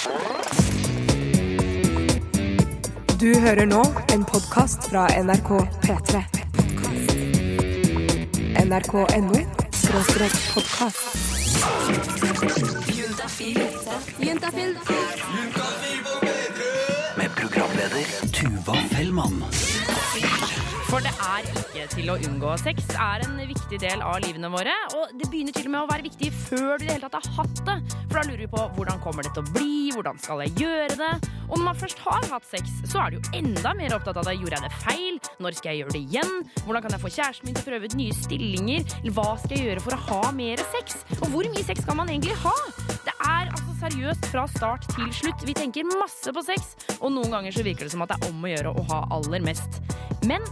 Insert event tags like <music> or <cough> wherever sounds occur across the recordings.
Du hører nå en podkast fra NRK P3. NRK.no skråstrek podkast. Med programleder Tuva Fellmann. For det er ikke til å unngå. Sex er en viktig del av livene våre. Og det begynner til og med å være viktig før du i det hele tatt har hatt det. For da lurer vi på hvordan kommer det til å bli, hvordan skal jeg gjøre det? Og når man først har hatt sex, så er du jo enda mer opptatt av det. Gjorde jeg det feil? Når skal jeg gjøre det igjen? Hvordan kan jeg få kjæresten min til å prøve ut nye stillinger? Hva skal jeg gjøre for å ha mer sex? Og hvor mye sex skal man egentlig ha? Det er altså seriøst fra start til slutt. Vi tenker masse på sex, og noen ganger så virker det som at det er om å gjøre å ha aller mest. Men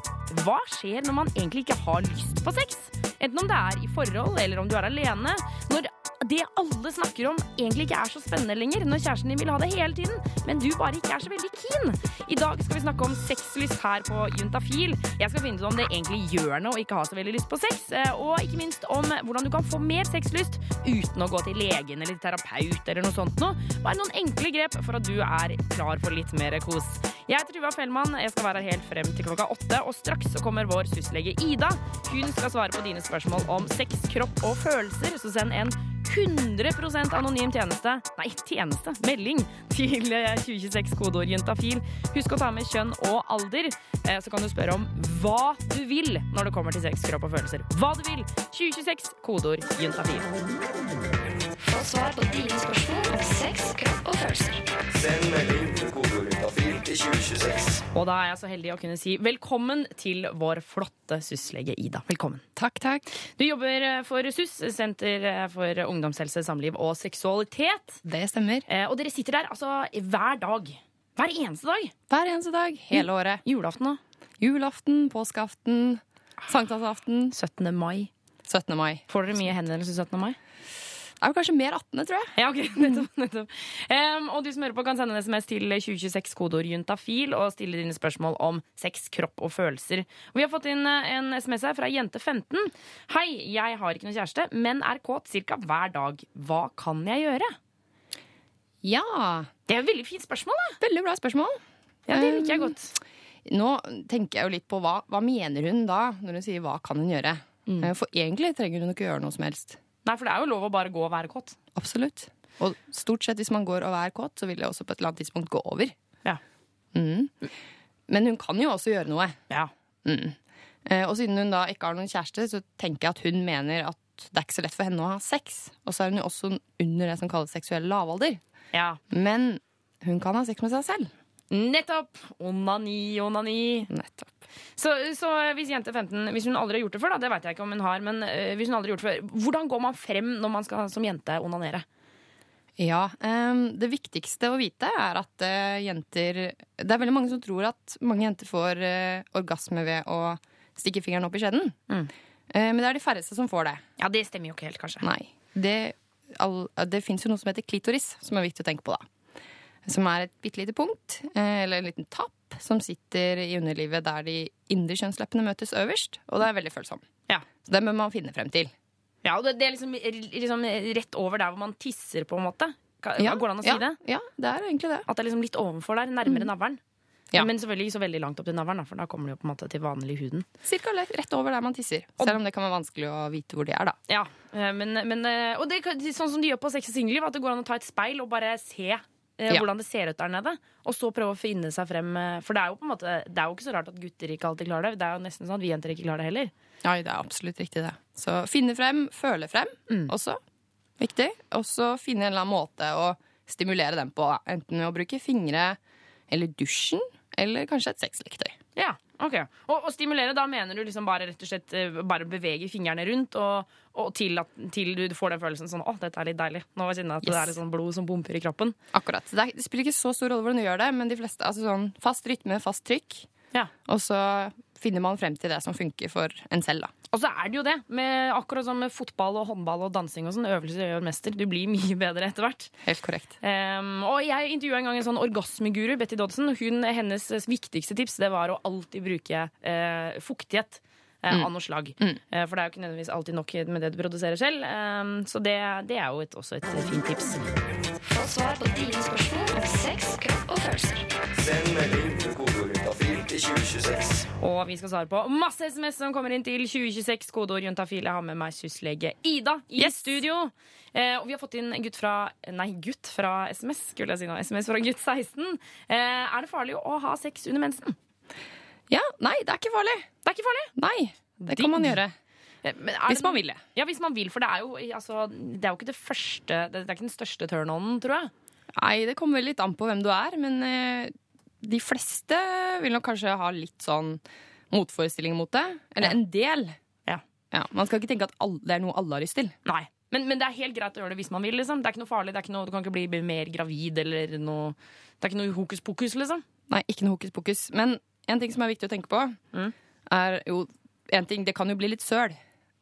hva skjer når man egentlig ikke har lyst på sex? Enten om det er i forhold eller om du er alene. Når det alle snakker om, egentlig ikke er så spennende lenger. Når kjæresten din vil ha det hele tiden, men du bare ikke er så veldig keen. I dag skal vi snakke om sexlyst her på Juntafil. Jeg skal finne ut om det egentlig gjør noe å ikke ha så veldig lyst på sex. eh, Og ikke minst om hvordan du kan få mer sexlyst uten å gå til legen eller terapeut eller noe sånt noe. Bare noen enkle grep for at du er klar for litt mer kos. Jeg heter Tuva Fellmann. Jeg skal være her helt frem til klokka åtte. Og straks så kommer vår syslege Ida. Hun skal svare på dine spørsmål om sex, kropp og følelser. Så send en 100% anonym tjeneste Nei, tjeneste! Melding til eh, 2026 kodeord juntafil. Husk å ta med kjønn og alder. Eh, Så kan du spørre om hva du vil når det kommer til sex, kropp og følelser. Hva du vil! 2026 kodeord juntafil. Få svar på dine spørsmål om sex, kropp og følelser. Send melding til kodeordyntafil til 2026. Og da er jeg så heldig å kunne si velkommen til vår flotte syslege Ida. Velkommen. Takk, takk. Du jobber eh, for SUS, Senter eh, for ungdomshelse, samliv og seksualitet. Det stemmer. Eh, Og dere sitter der altså hver dag. Hver eneste dag. Hver eneste dag, hele året. Julaften da? Julaften, påskeaften, sankthansaften, 17. mai. 17. mai. Får dere mye henvendelser 17. mai? Det er jo kanskje mer 18., tror jeg. Ja, ok, <laughs> nettopp, nettopp. Um, og du som hører på kan sende en sms til 2026 kodeord juntafil og stille dine spørsmål om sex, kropp og følelser. Og vi har fått inn eh, en sms her fra jente 15. Hei, jeg har ikke noen kjæreste, men er kåt ca. hver dag. Hva kan jeg gjøre? Ja. Det er et veldig fint spørsmål, da. Veldig bra spørsmål. Ja, det liker jeg godt. Nå tenker jeg jo litt på hva, hva mener hun da, når hun sier hva kan hun gjøre? Mm. For egentlig trenger hun ikke gjøre noe som helst. Nei, for det er jo lov å bare gå og være kåt. Absolutt. Og stort sett hvis man går og er kåt, så vil det også på et eller annet tidspunkt gå over. Ja. Mm. Men hun kan jo også gjøre noe. Ja. Mm. Eh, Og siden hun da ikke har noen kjæreste, så tenker jeg at hun mener at det er ikke så lett for henne å ha sex. Og så er hun jo også under det som kalles seksuell lavalder. ja. Men hun kan ha sex med seg selv. Nettopp! Onani, onani. Nettopp. Så, så hvis jente 15 Hvis hun aldri har gjort det før, da, det vet jeg ikke om hun har, men eh, hvis hun aldri har gjort det før, hvordan går man frem når man skal som jente onanere? Ja, Um, Det viktigste å vite er at uh, jenter Det er veldig mange som tror at mange jenter får uh, orgasme ved å stikke fingeren opp i skjeden. Mm. Uh, men det er de færreste som får det. Ja, det stemmer jo ikke helt, kanskje. Nei. Det, all, det fins jo noe som heter klitoris, som er viktig å tenke på, da. Som er et bitte lite punkt, eller en liten tapp, som sitter i underlivet der de indre kjønnsleppene møtes øverst. Og det er veldig følsom. Ja. Så den bør man finne frem til. Ja, og det, det er liksom, liksom rett over der hvor man tisser, på en måte. Ka- Går det an å si ja, det? Ja, det er egentlig det. At det er liksom litt ovenfor der, nærmere navlen. Ja. Men selvfølgelig ikke så veldig langt opp til navlen, for da kommer det jo på en måte til vanlig huden. Cirka rett over der man tisser. Selv om det kan være vanskelig å vite hvor det er, da. Ja, eh, men, men eh, Og det, sånn som de gjør på Sex og singelliv, at det går an å ta et speil og bare se Ja. hvordan det ser ut der nede. Og så prøve å finne seg frem. eh, For det er jo på en måte Det er jo ikke så rart at gutter ikke alltid klarer det. Det er jo nesten sånn at vi jenter ikke klarer det heller. Ja, det er absolutt riktig, det. Så finne frem, føle frem også. Viktig. Og så finne en eller annen måte å stimulere dem på. Enten ved å bruke fingre eller dusjen, eller kanskje et sexleketøy. Ja, ok Og, og stimulere, da mener du liksom bare rett og slett eh, Bare bevege fingrene rundt og, og til, at, til du får den følelsen sånn Å, dette er litt deilig. Nå kjenner jeg at det er litt sånn blod som pumper i kroppen. Akkurat. Det, det spiller ikke så stor rolle hvordan du gjør det, men de fleste, altså sånn fast rytme, fast trykk. Ja. Og så finner man frem til det som funker for en selv. Da. Og så er det jo det, med, akkurat som med fotball og håndball og dansing og sånn. Øvelse gjør mester. Du blir mye bedre etter hvert. Helt korrekt. Um, og jeg intervjua en gang en sånn orgasmeguru, Betty Dodson. Hun, hennes viktigste tips det var å alltid bruke uh, fuktighet. Eh, mm. Av noe slag. Mm. Eh, for det er jo ikke nødvendigvis alltid nok med det du produserer selv. Ehm, så det, det, er jo et, også et fint tips. Få svar på dine spørsmål om sex, kropp og følelser. Send melding til kodeordet 2026. Og vi skal svare på masse SMS som kommer inn til 2026. Kodeord juntafil. Jeg har med meg syslege Ida i Yes. studio. Eh, og vi har fått inn en gutt fra Nei, gutt fra SMS, skulle jeg si nå. SMS fra gutt 16. Eh, er det farlig å ha sex under mensen? Ja, nei, det er ikke farlig. Det er ikke farlig. Nei, det kan man gjøre. Eh, er Hvis man vil det. Ja, hvis man vil, for det er jo, altså, det er jo ikke det første Det er ikke den største turn-on, tror jeg. Nei, det kommer litt an på hvem du er, men eh, de fleste vil nok kanskje ha litt sånn motforestilling mot det. Eller Ja. en del. Ja. Ja, man skal ikke tenke at alle, det er noe alle har lyst til. Nei. Men, men det er helt greit å gjøre det hvis man vil. liksom. Det er ikke noe farlig, det er ikke noe, Du kan ikke bli mer gravid eller noe Det er ikke noe hokus pokus, liksom. Nei, ikke noe hokus pokus. Men en ting som er viktig å tenke på, Mm. er jo en ting, Det kan jo bli litt søl.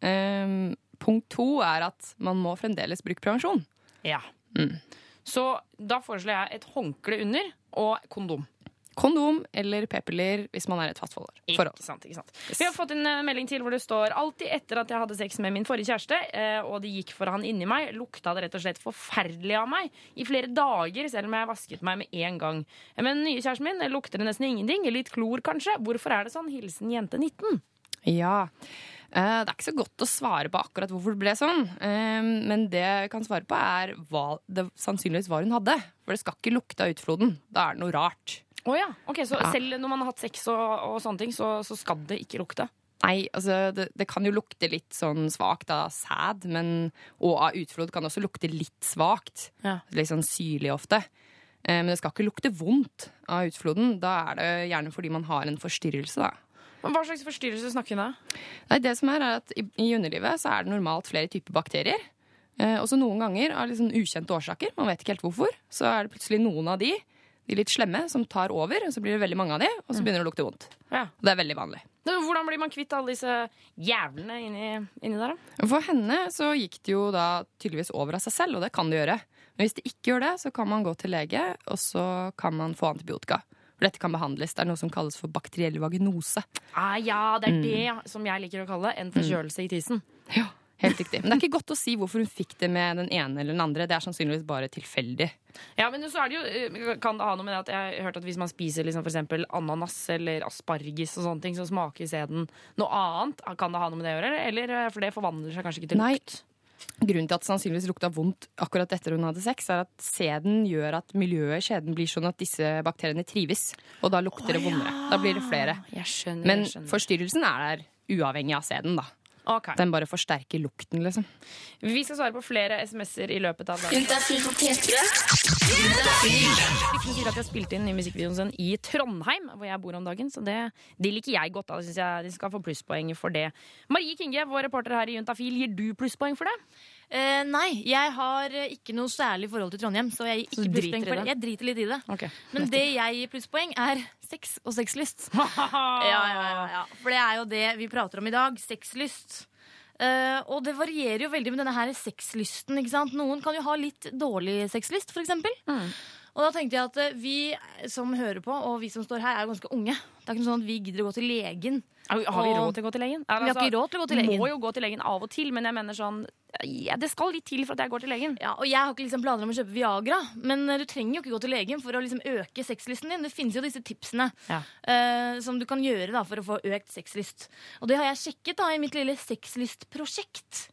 Um, punkt to er at man må fremdeles bruke prevensjon. Ja. Mm. Så da foreslår jeg et håndkle under og kondom. Kondom eller p-piller hvis man er et fast forhold. Ikke sant, ikke sant. Vi har fått en eh, melding til hvor det står Alltid etter at jeg hadde sex med min forrige kjæreste, eh, og det gikk for han inni meg, lukta det rett og slett forferdelig av meg i flere dager, selv om jeg vasket meg med en gang. Eh, Men den nye kjæresten min lukter det nesten ingenting. Litt klor, kanskje. Hvorfor er det sånn? Hilsen jente 19. Ja. Det er ikke så godt å svare på akkurat hvorfor det ble sånn. Men det jeg kan svare på, er hva det sannsynligvis var hun hadde. For det skal ikke lukte av utfloden. Da er det noe rart. Å ja. Ok, Så Ja. selv når man har hatt sex og, og sånne ting, så, så skal det ikke lukte? Nei, altså det, det kan jo lukte litt sånn svakt av sæd, men, og av utflod kan det også lukte litt svakt. Ja. Litt sånn syrlig ofte. Eh, Men det skal ikke lukte vondt av utfloden. Da er det gjerne fordi man har en forstyrrelse, da. Hva slags forstyrrelse snakker vi om? Nei, det som er, er at i, I underlivet så er det normalt flere typer bakterier. Eh, også noen ganger av sånn ukjente årsaker. Man vet ikke helt hvorfor. Så er det plutselig noen av de, de litt slemme, som tar over. Og så blir det veldig mange av de, og så begynner det å lukte vondt. Ja. Det er veldig vanlig. Hvordan blir man kvitt alle disse jævlene inni, inni der, da? For henne så gikk det jo da tydeligvis over av seg selv, og det kan det gjøre. Men hvis det ikke gjør det, så kan man gå til lege, og så kan man få antibiotika. For dette kan behandles. Det er noe som kalles for bakteriell vaginose. Ah, ja, det er det som jeg liker å kalle en forkjølelse i tisen. Ja, helt riktig. Men det er ikke godt å si hvorfor hun fikk det med den ene eller den andre. Det er sannsynligvis bare tilfeldig. Ja, men så er det jo, eh, Kan det ha noe med det at jeg har hørt at hvis man spiser liksom eksempel ananas eller asparges, og sånne ting, så smaker sæden noe annet? Kan det ha noe med det å gjøre? Eller eh, for det forvandler seg kanskje ikke til lukt? Nei. Grunnen til at det sannsynligvis lukta vondt akkurat etter hun hadde sex, er at sæden gjør at miljøet i skjeden blir sånn at disse bakteriene trives. Og da lukter det vondere. Da blir det flere. Jeg skjønner. Men jeg skjønner. forstyrrelsen er der uavhengig av sæden, da. Ok. Den bare forsterker lukten, liksom. Vi skal svare på flere SMS-er i løpet av dagen. Vi på P3. De sier at vi har spilt inn i musikkvideoen sin i Trondheim, hvor jeg bor om dagen. Så det, de liker jeg godt. da. Jeg De skal få plusspoeng for det. Marie Kinge, vår reporter her i Juntafil, gir du plusspoeng for det? Eh, nei, jeg har eh, ikke noe særlig forhold til Trondheim, så jeg gir ikke plusspoeng for det? Jeg driter litt i det. Okay. Men det jeg gir plusspoeng, er sex og sexlyst. <laughs> Ja, ja, ja, ja. For det er jo det vi prater om i dag. Sexlyst. Eh, og det varierer jo veldig med denne her sexlysten. ikke sant? Noen kan jo ha litt dårlig sexlyst, for eksempel. Mm. Og da tenkte jeg at eh, vi som hører på, og vi som står her, er ganske unge. Det er ikke sånn at vi gidder å gå til legen. Har vi råd til å gå til legen? Vi har ikke råd til å gå til legen. Må jo gå til legen av og til, men jeg mener sånn ja, Det skal litt til for at jeg går til legen. Ja, og jeg har ikke liksom planer om å kjøpe Viagra, men eh, du trenger jo ikke gå til legen for å liksom øke sexlysten din. Det finnes jo disse tipsene Ja. uh, som du kan gjøre da, for å få økt sexlyst. Og det har jeg sjekket da i mitt lille sexlystprosjekt.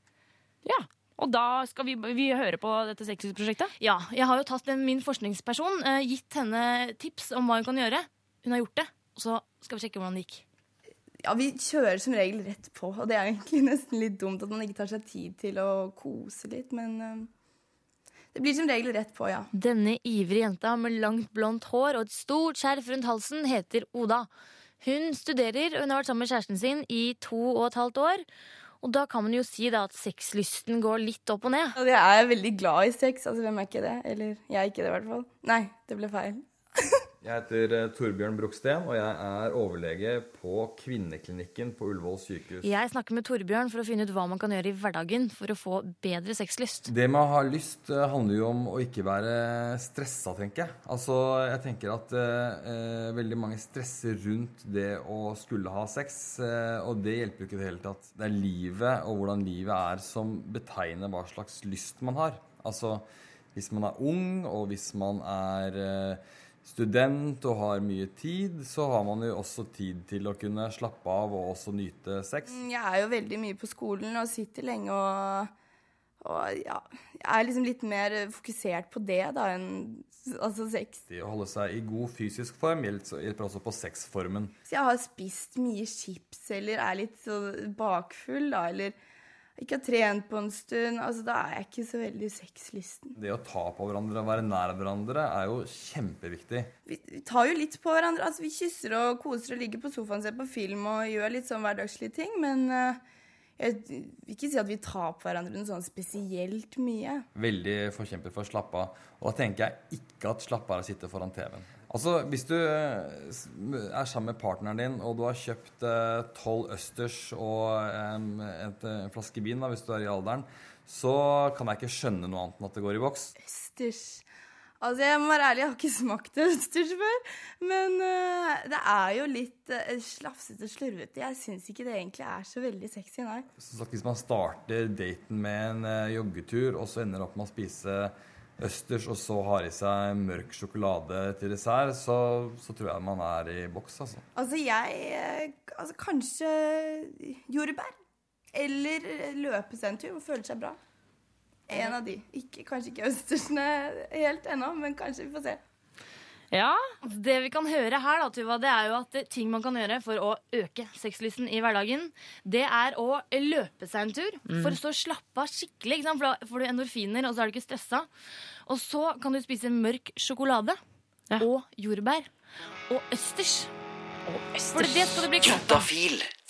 Ja. Og da skal vi, vi høre på dette sexlystprosjektet. Ja, jeg har jo tatt min forskningsperson, eh, gitt henne tips om hva hun kan gjøre. Hun har gjort det, og så skal vi sjekke hvordan det gikk. Ja, Vi kjører som regel rett på, og det er egentlig <laughs> nesten litt dumt at man ikke tar seg tid til å kose litt, men eh, det blir som regel rett på, ja. Denne ivrige jenta med langt blondt hår og et stort skjerf rundt halsen heter Oda. Hun studerer, og hun har vært sammen med kjæresten sin i to og et halvt år. Og da kan man jo si da at sexlysten går litt opp og ned. Og jeg er veldig glad i sex, altså hvem er ikke det? Eller jeg er ikke det i hvert fall. Nei, det ble feil. <laughs> Jeg heter eh, Torbjørn Bruksten, og jeg er overlege på Kvinneklinikken på Ullevål sykehus. Jeg snakker med Torbjørn for å finne ut hva man kan gjøre i hverdagen for å få bedre sexlyst. Det med å ha lyst eh, handler jo om å ikke være stressa, tenker jeg. Altså, jeg tenker at eh, eh, veldig mange stresser rundt det å skulle ha sex, eh, og det hjelper jo ikke i det hele tatt. Det er livet og hvordan livet er som betegner hva slags lyst man har. Altså, hvis man er ung, og hvis man er eh, student og har mye tid, så har man jo også tid til å kunne slappe av og også nyte sex. Mm, Jeg er jo veldig mye på skolen og sitter lenge og, og ja, jeg er liksom litt mer fokusert på det da enn altså sex. Det å holde seg i god fysisk form hjelper også på sexformen. Hvis jeg har spist mye chips eller er litt så bakfull da, eller ikke har trent på en stund, altså da er jeg ikke så veldig sexlysten. Det å ta på hverandre og være nær hverandre er jo kjempeviktig. Vi, vi tar jo litt på hverandre, altså vi kysser og koser og ligger på sofaen, ser på film og gjør litt sånn hverdagslige ting, men uh, jeg vil ikke si at vi tar på hverandre noe sånn spesielt mye. Veldig forkjemper for å slappe av. Og da tenker jeg ikke at slappe av er å sitte foran TV-en. Altså, Hvis du eh, er sammen med partneren din, og du har kjøpt tolv østers og en, et, eh, en flaske vin, da, hvis du er i alderen, så kan jeg ikke skjønne noe annet enn at det går i boks. Østers. Altså, jeg må være ærlig, jeg har ikke smakt østers før. Men uh, det er jo litt uh, slafsete og slurvete. Jeg syns ikke det egentlig er så veldig sexy, nei. Så sagt, Hvis man starter daten med en uh, joggetur, og så ender opp med å spise østers, og så har i seg mørk sjokolade til dessert, så, så tror jeg man er i boks, altså. Altså, jeg eh, Altså, kanskje jordbær. Eller løpe seg en tur og føle seg bra. En av de. Ikke, kanskje ikke østersene helt ennå, men kanskje vi får se. Ja, Det vi kan høre her, da, Tuva, det er jo at ting man kan gjøre for å øke sexlysten i hverdagen, det er å løpe seg en tur. Mm. For så å slappe av skikkelig. Ikke sant? For da får du endorfiner, og så er du ikke stressa. Og så kan du spise mørk sjokolade og jordbær og østers. Og østers. For det skal det bli godt av.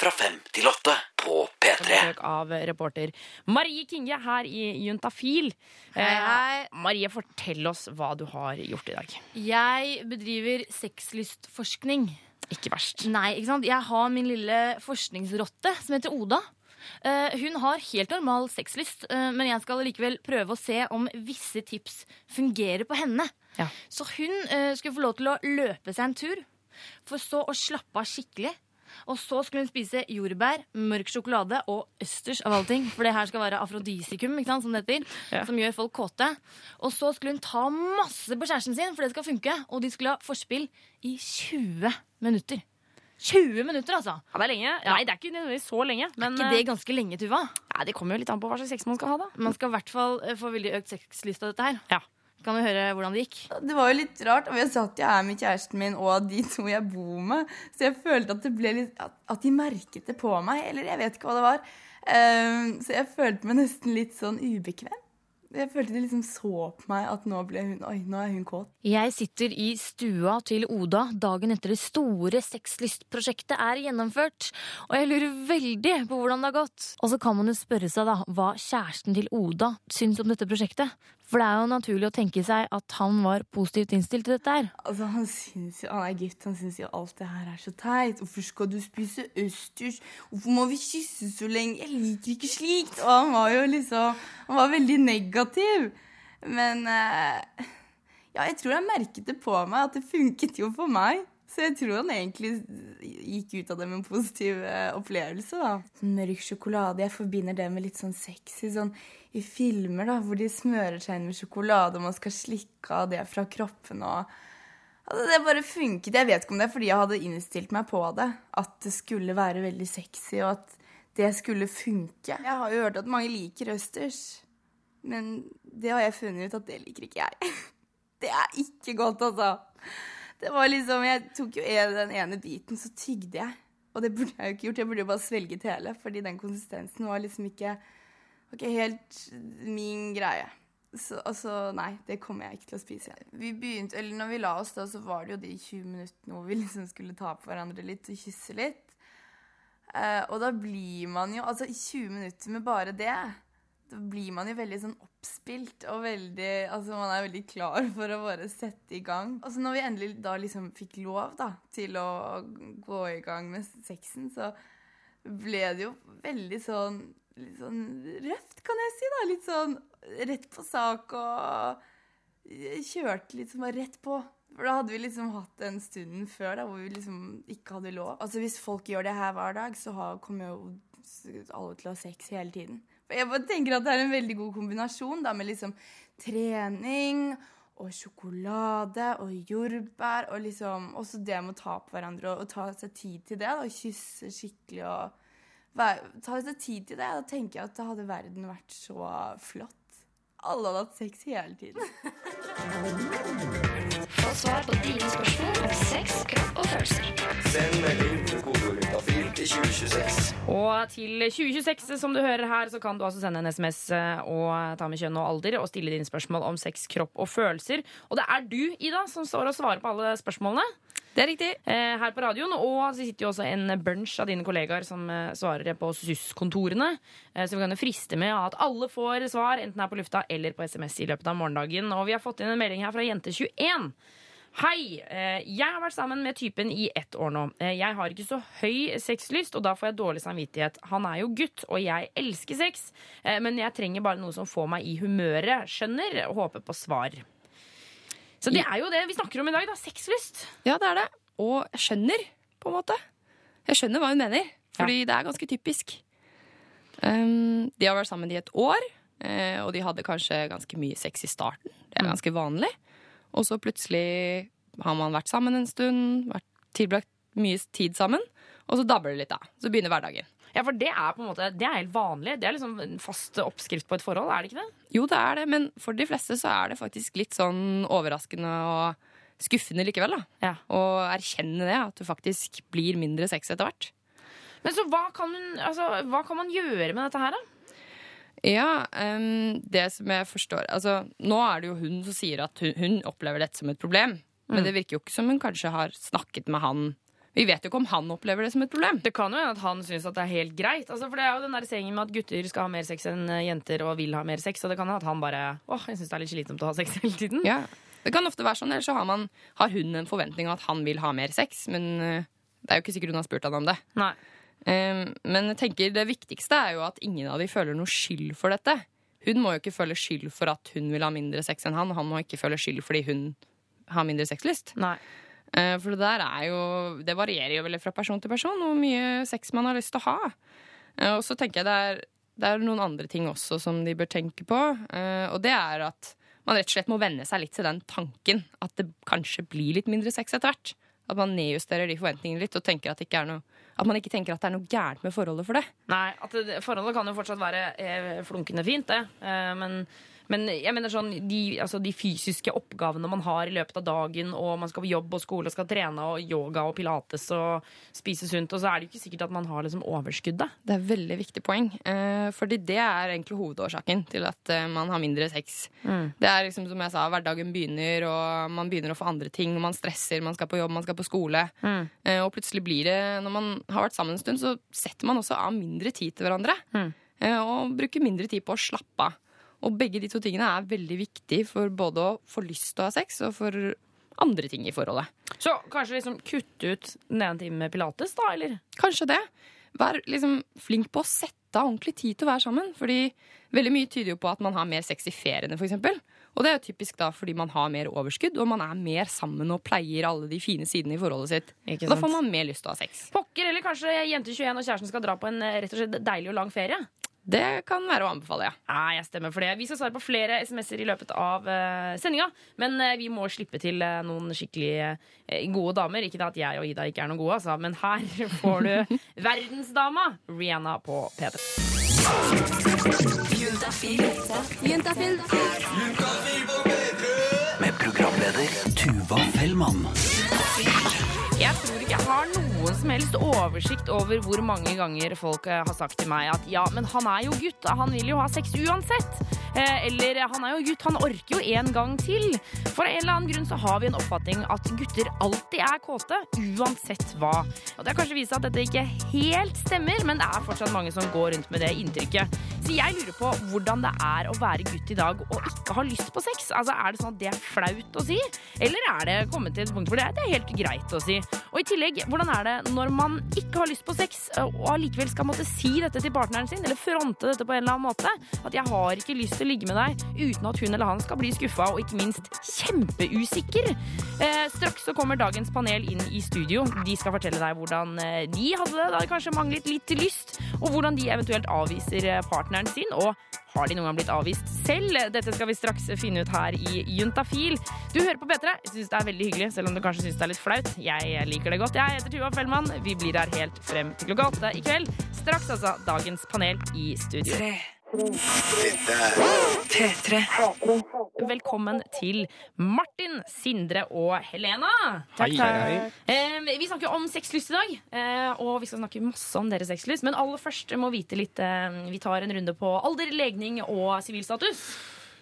Fra fem til åtte på P3. Besøk av reporter Marie Kinge her i Juntafil. Hei, hei. Eh, Marie, fortell oss hva du har gjort i dag. Jeg bedriver sexlystforskning. Ikke verst. Nei, ikke sant? Jeg har min lille forskningsrotte som heter Oda. Eh, hun har helt normal sexlyst, eh, men jeg skal likevel prøve å se om visse tips fungerer på henne. Ja. Så hun eh, skulle få lov til å løpe seg en tur, for så å slappe av skikkelig. Og så skulle hun spise jordbær, mørk sjokolade og østers av alle ting. For det her skal være afrodisikum, ikke sant, som det heter, Ja. som gjør folk kåte. Og så skulle hun ta masse på kjæresten sin, for det skal funke. Og de skulle ha forspill i 20 minutter. 20 minutter, altså! Ja, det er lenge. Nei, det er ikke nødvendigvis så lenge. Men ikke det ganske lenge, Tuva? ja, det kommer jo litt an på hva slags sex man skal ha, da. Man skal i hvert fall eh, få veldig økt sexlyst av dette her. Ja. Kan vi høre hvordan det gikk? Det var jo litt rart, og jeg satt jo her med kjæresten min og de <laughs> to jeg bor med, så jeg følte at det ble litt At, at de merket det på meg, eller jeg vet ikke hva det var. Um, så jeg følte meg nesten litt sånn ubekvem. Jeg følte de liksom så på meg at nå ble hun Oi, nå er hun kåt. Jeg sitter i stua til Oda dagen etter det store sexlystprosjektet er gjennomført. Og jeg lurer veldig på hvordan det har gått. Og så kan man jo spørre seg da hva kjæresten til Oda syns om dette prosjektet. For det er jo naturlig å tenke seg at han var positivt innstilt til dette her. Altså, Han syns jo, han er gift, han syns jo alt det her er så teit. Hvorfor skal du spise østers? Hvorfor må vi kysse så lenge? Jeg liker ikke slikt. Og han var jo liksom Han var veldig negativ. Men eh, ja, jeg tror han merket det på meg at det funket jo for meg. Så jeg tror han egentlig gikk ut av det med en positiv eh, opplevelse. da. Mørk sjokolade, jeg forbinder det med litt sånn sexy. sånn i filmer da, hvor de smører seg inn med sjokolade, og man skal slikke av det fra kroppen. og... Altså, det bare funket. Jeg vet ikke om det er fordi jeg hadde innstilt meg på det. At det skulle være veldig sexy, og at det skulle funke. Jeg har jo hørt at mange liker østers, men det har jeg funnet ut at det liker ikke jeg. <laughs> Det er ikke godt, altså. Det var liksom, Jeg tok jo den ene biten, så tygde jeg. Og det burde jeg jo ikke gjort. Jeg burde jo bare svelget hele, fordi den konsistensen var liksom ikke, var ikke helt min greie. Så altså, nei, det kommer jeg ikke til å spise igjen. Vi begynte, eller når vi la oss da, så var det jo de 20 minuttene hvor vi <laughs> liksom skulle ta på hverandre litt og kysse litt. Uh, og da blir man jo, altså i 20 minutter med bare det, da blir man jo veldig sånn oppspilt og veldig, altså man er veldig klar for å bare sette i gang. Og så når vi endelig da liksom fikk lov da, til å gå i gang med sexen, så ble det jo veldig sånn, litt sånn røft, kan jeg si da. Litt sånn rett på sak og kjørte litt som var rett på. For da hadde vi liksom hatt den stunden før da, hvor vi liksom ikke hadde lov. Altså Hvis folk gjør det her hver dag, så kommer jo alle til å ha sex hele tiden. For jeg bare tenker at det er en veldig god kombinasjon da, med liksom trening og sjokolade og jordbær. Og liksom også det med å ta på hverandre og, og ta seg tid til det. Da, og kysse skikkelig og ta seg tid til det. Da tenker jeg at da hadde verden vært så flott. Alle hadde hatt sex hele tiden. Få svar på dine spørsmål om sex, kropp og følelser. Send melding til kodeordet til 2026. Og til 2026, som du hører her, så kan du altså sende en SMS og ta med kjønn og alder og stille dine spørsmål om sex, kropp og følelser. Og det er du, Ida, som står og svarer på alle spørsmålene. Det er riktig. eh, her på radioen. Og så sitter jo også en bunch av dine kollegaer som eh, svarer på SUS-kontorene. Eh, så vi kan jo friste med at alle får svar, enten her på lufta eller på SMS i løpet av morgendagen. Og vi har fått inn en melding her fra Jente21. Hei! eh, Jeg har vært sammen med typen i ett år nå. Eh, Jeg har ikke så høy sexlyst, og da får jeg dårlig samvittighet. Han er jo gutt, og jeg elsker sex, eh, men jeg trenger bare noe som får meg i humøret. Skjønner? Håper på svar. Så det er jo det vi snakker om i dag, da. Sexlyst. Ja, det er det. Og jeg skjønner, på en måte. Jeg skjønner hva hun mener, fordi det er ganske typisk. Um, de har vært sammen i et år, eh, og de hadde kanskje ganske mye sex i starten. Det er ganske vanlig. Og så plutselig har man vært sammen en stund, vært tilbrakt mye tid sammen, og så dabler det litt av. Så begynner hverdagen. Ja, for det er på en måte Det er helt vanlig. Det er liksom en fast oppskrift på et forhold, er det ikke det? Jo, det er det, men for de fleste så er det faktisk litt sånn overraskende og skuffende likevel, da. Ja. Å erkjenne det, at du faktisk blir mindre sex etter hvert. Men så hva kan, altså, hva kan man gjøre med dette her, da? Ja, um, det som jeg forstår Altså, nå er det jo hun som sier at hun, hun opplever dette som et problem. Men det virker jo ikke som hun kanskje har snakket med han Vi vet jo ikke om han opplever det som et problem. Det kan jo hende at han syns at det er helt greit. Altså, for det er jo den der sengen med at gutter skal ha mer sex enn eh, jenter og vil ha mer sex. Og det kan hende at han bare åh, jeg syns det er litt slitsomt å ha sex hele tiden. Ja, Det kan ofte være sånn, eller så har, man, har hun en forventning om at han vil ha mer sex. Men eh, det er jo ikke sikkert hun har spurt han om det. Nei. Um, men jeg tenker det viktigste er jo at ingen av de føler noe skyld for dette. Hun må jo ikke føle skyld for at hun vil ha mindre sex enn han, og han må ikke føle skyld fordi hun har mindre sexlyst. Nei. Eh, For det der er jo Det varierer jo veldig fra person til person hvor mye sex man har lyst til å ha. Eh, Og så tenker jeg det er, det er noen andre ting også som de bør tenke på. eh, Og det er at man rett og slett må venne seg litt til den tanken at det kanskje blir litt mindre sex etter hvert. At man nedjusterer de forventningene litt, og tenker at, det ikke er noe, at man ikke tenker at det er noe gærent med forholdet for det. Nei, at det, Forholdet kan jo fortsatt være flunkende fint, det. Men, men jeg mener sånn, de, altså, de fysiske oppgavene man har i løpet av dagen, og man skal på jobb og skole og skal trene og yoga og pilates og spise sunt, og så er det jo ikke sikkert at man har liksom overskuddet. Det er et veldig viktig poeng. Eh, fordi det er egentlig hovedårsaken til at eh, man har mindre sex. Det er liksom som jeg sa, hverdagen begynner, og man begynner å få andre ting. Man stresser, man skal på jobb, man skal på skole. Eh, og plutselig blir det, når man har vært sammen en stund, så setter man også av mindre tid til hverandre. Mm. og bruker mindre tid på å slappe av. Og begge de to tingene er veldig viktig for både å få lyst til å ha sex, og for andre ting i forholdet. Så kanskje liksom kutte ut den ene timen med pilates, da, eller? Kanskje det. Vær liksom flink på å sette av ordentlig tid til å være sammen. Fordi veldig mye tyder jo på at man har mer sex i feriene, f.eks. Og det er jo typisk da fordi man har mer overskudd, og man er mer sammen og pleier alle de fine sidene i forholdet sitt. Da får man mer lyst til å ha sex. Pokker, eller kanskje jente 21 og kjæresten skal dra på en eh, rett og slett deilig og lang ferie? Det kan være å anbefale, ja. Nei, jeg stemmer for det. Vi skal svare på flere SMS-er i løpet av uh, sendinga. Men uh, vi må slippe til uh, noen skikkelig uh, gode damer. Ikke at jeg og Ida ikke er noen gode, altså, men her <laughs> får du verdensdama Rihanna på P3. Med programleder Tuva Fellmann. Jeg tror ikke har noen som helst oversikt over hvor mange ganger folk eh, har sagt til meg at ja, men han er jo gutt, han vil jo ha sex uansett. Eh, eller han er jo gutt, han orker jo en gang til. For en eller annen grunn så har vi en oppfatning at gutter alltid er kåte, uansett hva. Og det har kanskje vist seg at dette ikke helt stemmer, men det er fortsatt mange som går rundt med det inntrykket. Så jeg lurer på hvordan det er å være gutt i dag og ikke ha lyst på sex. Altså, Er det sånn at det er flaut å si, eller er det kommet til et punkt hvor det er, det er helt greit å si? Og i tillegg, hvordan er det når man ikke har lyst på sex, og allikevel skal måtte si dette til partneren sin, eller fronte dette på en eller annen måte? At jeg har ikke lyst til å ligge med deg uten at hun eller han skal bli skuffa, og ikke minst kjempeusikker. Eh, straks så kommer dagens panel inn i studio. De skal fortelle deg hvordan eh, de hadde det da det kanskje manglet litt lyst, og hvordan de eventuelt avviser eh, partneren sin, og har de noen gang blitt avvist selv? Dette skal vi straks finne ut her i Juntafil. Du hører på P3. Jeg syns det er veldig hyggelig, selv om du kanskje syns det er litt flaut. Jeg liker det godt. Jeg heter Tuva Fellmann. Vi blir her helt frem til klokka åtte i kveld. Straks altså dagens panel i studio. Velkommen til Martin, Sindre og Helena. Hei, hei, hei. Eh, vi snakker om sexlyst i dag, eh, og vi skal snakke masse om deres sexlyst. Men aller først må vite litt eh, Vi tar en runde på alder, legning og sivilstatus.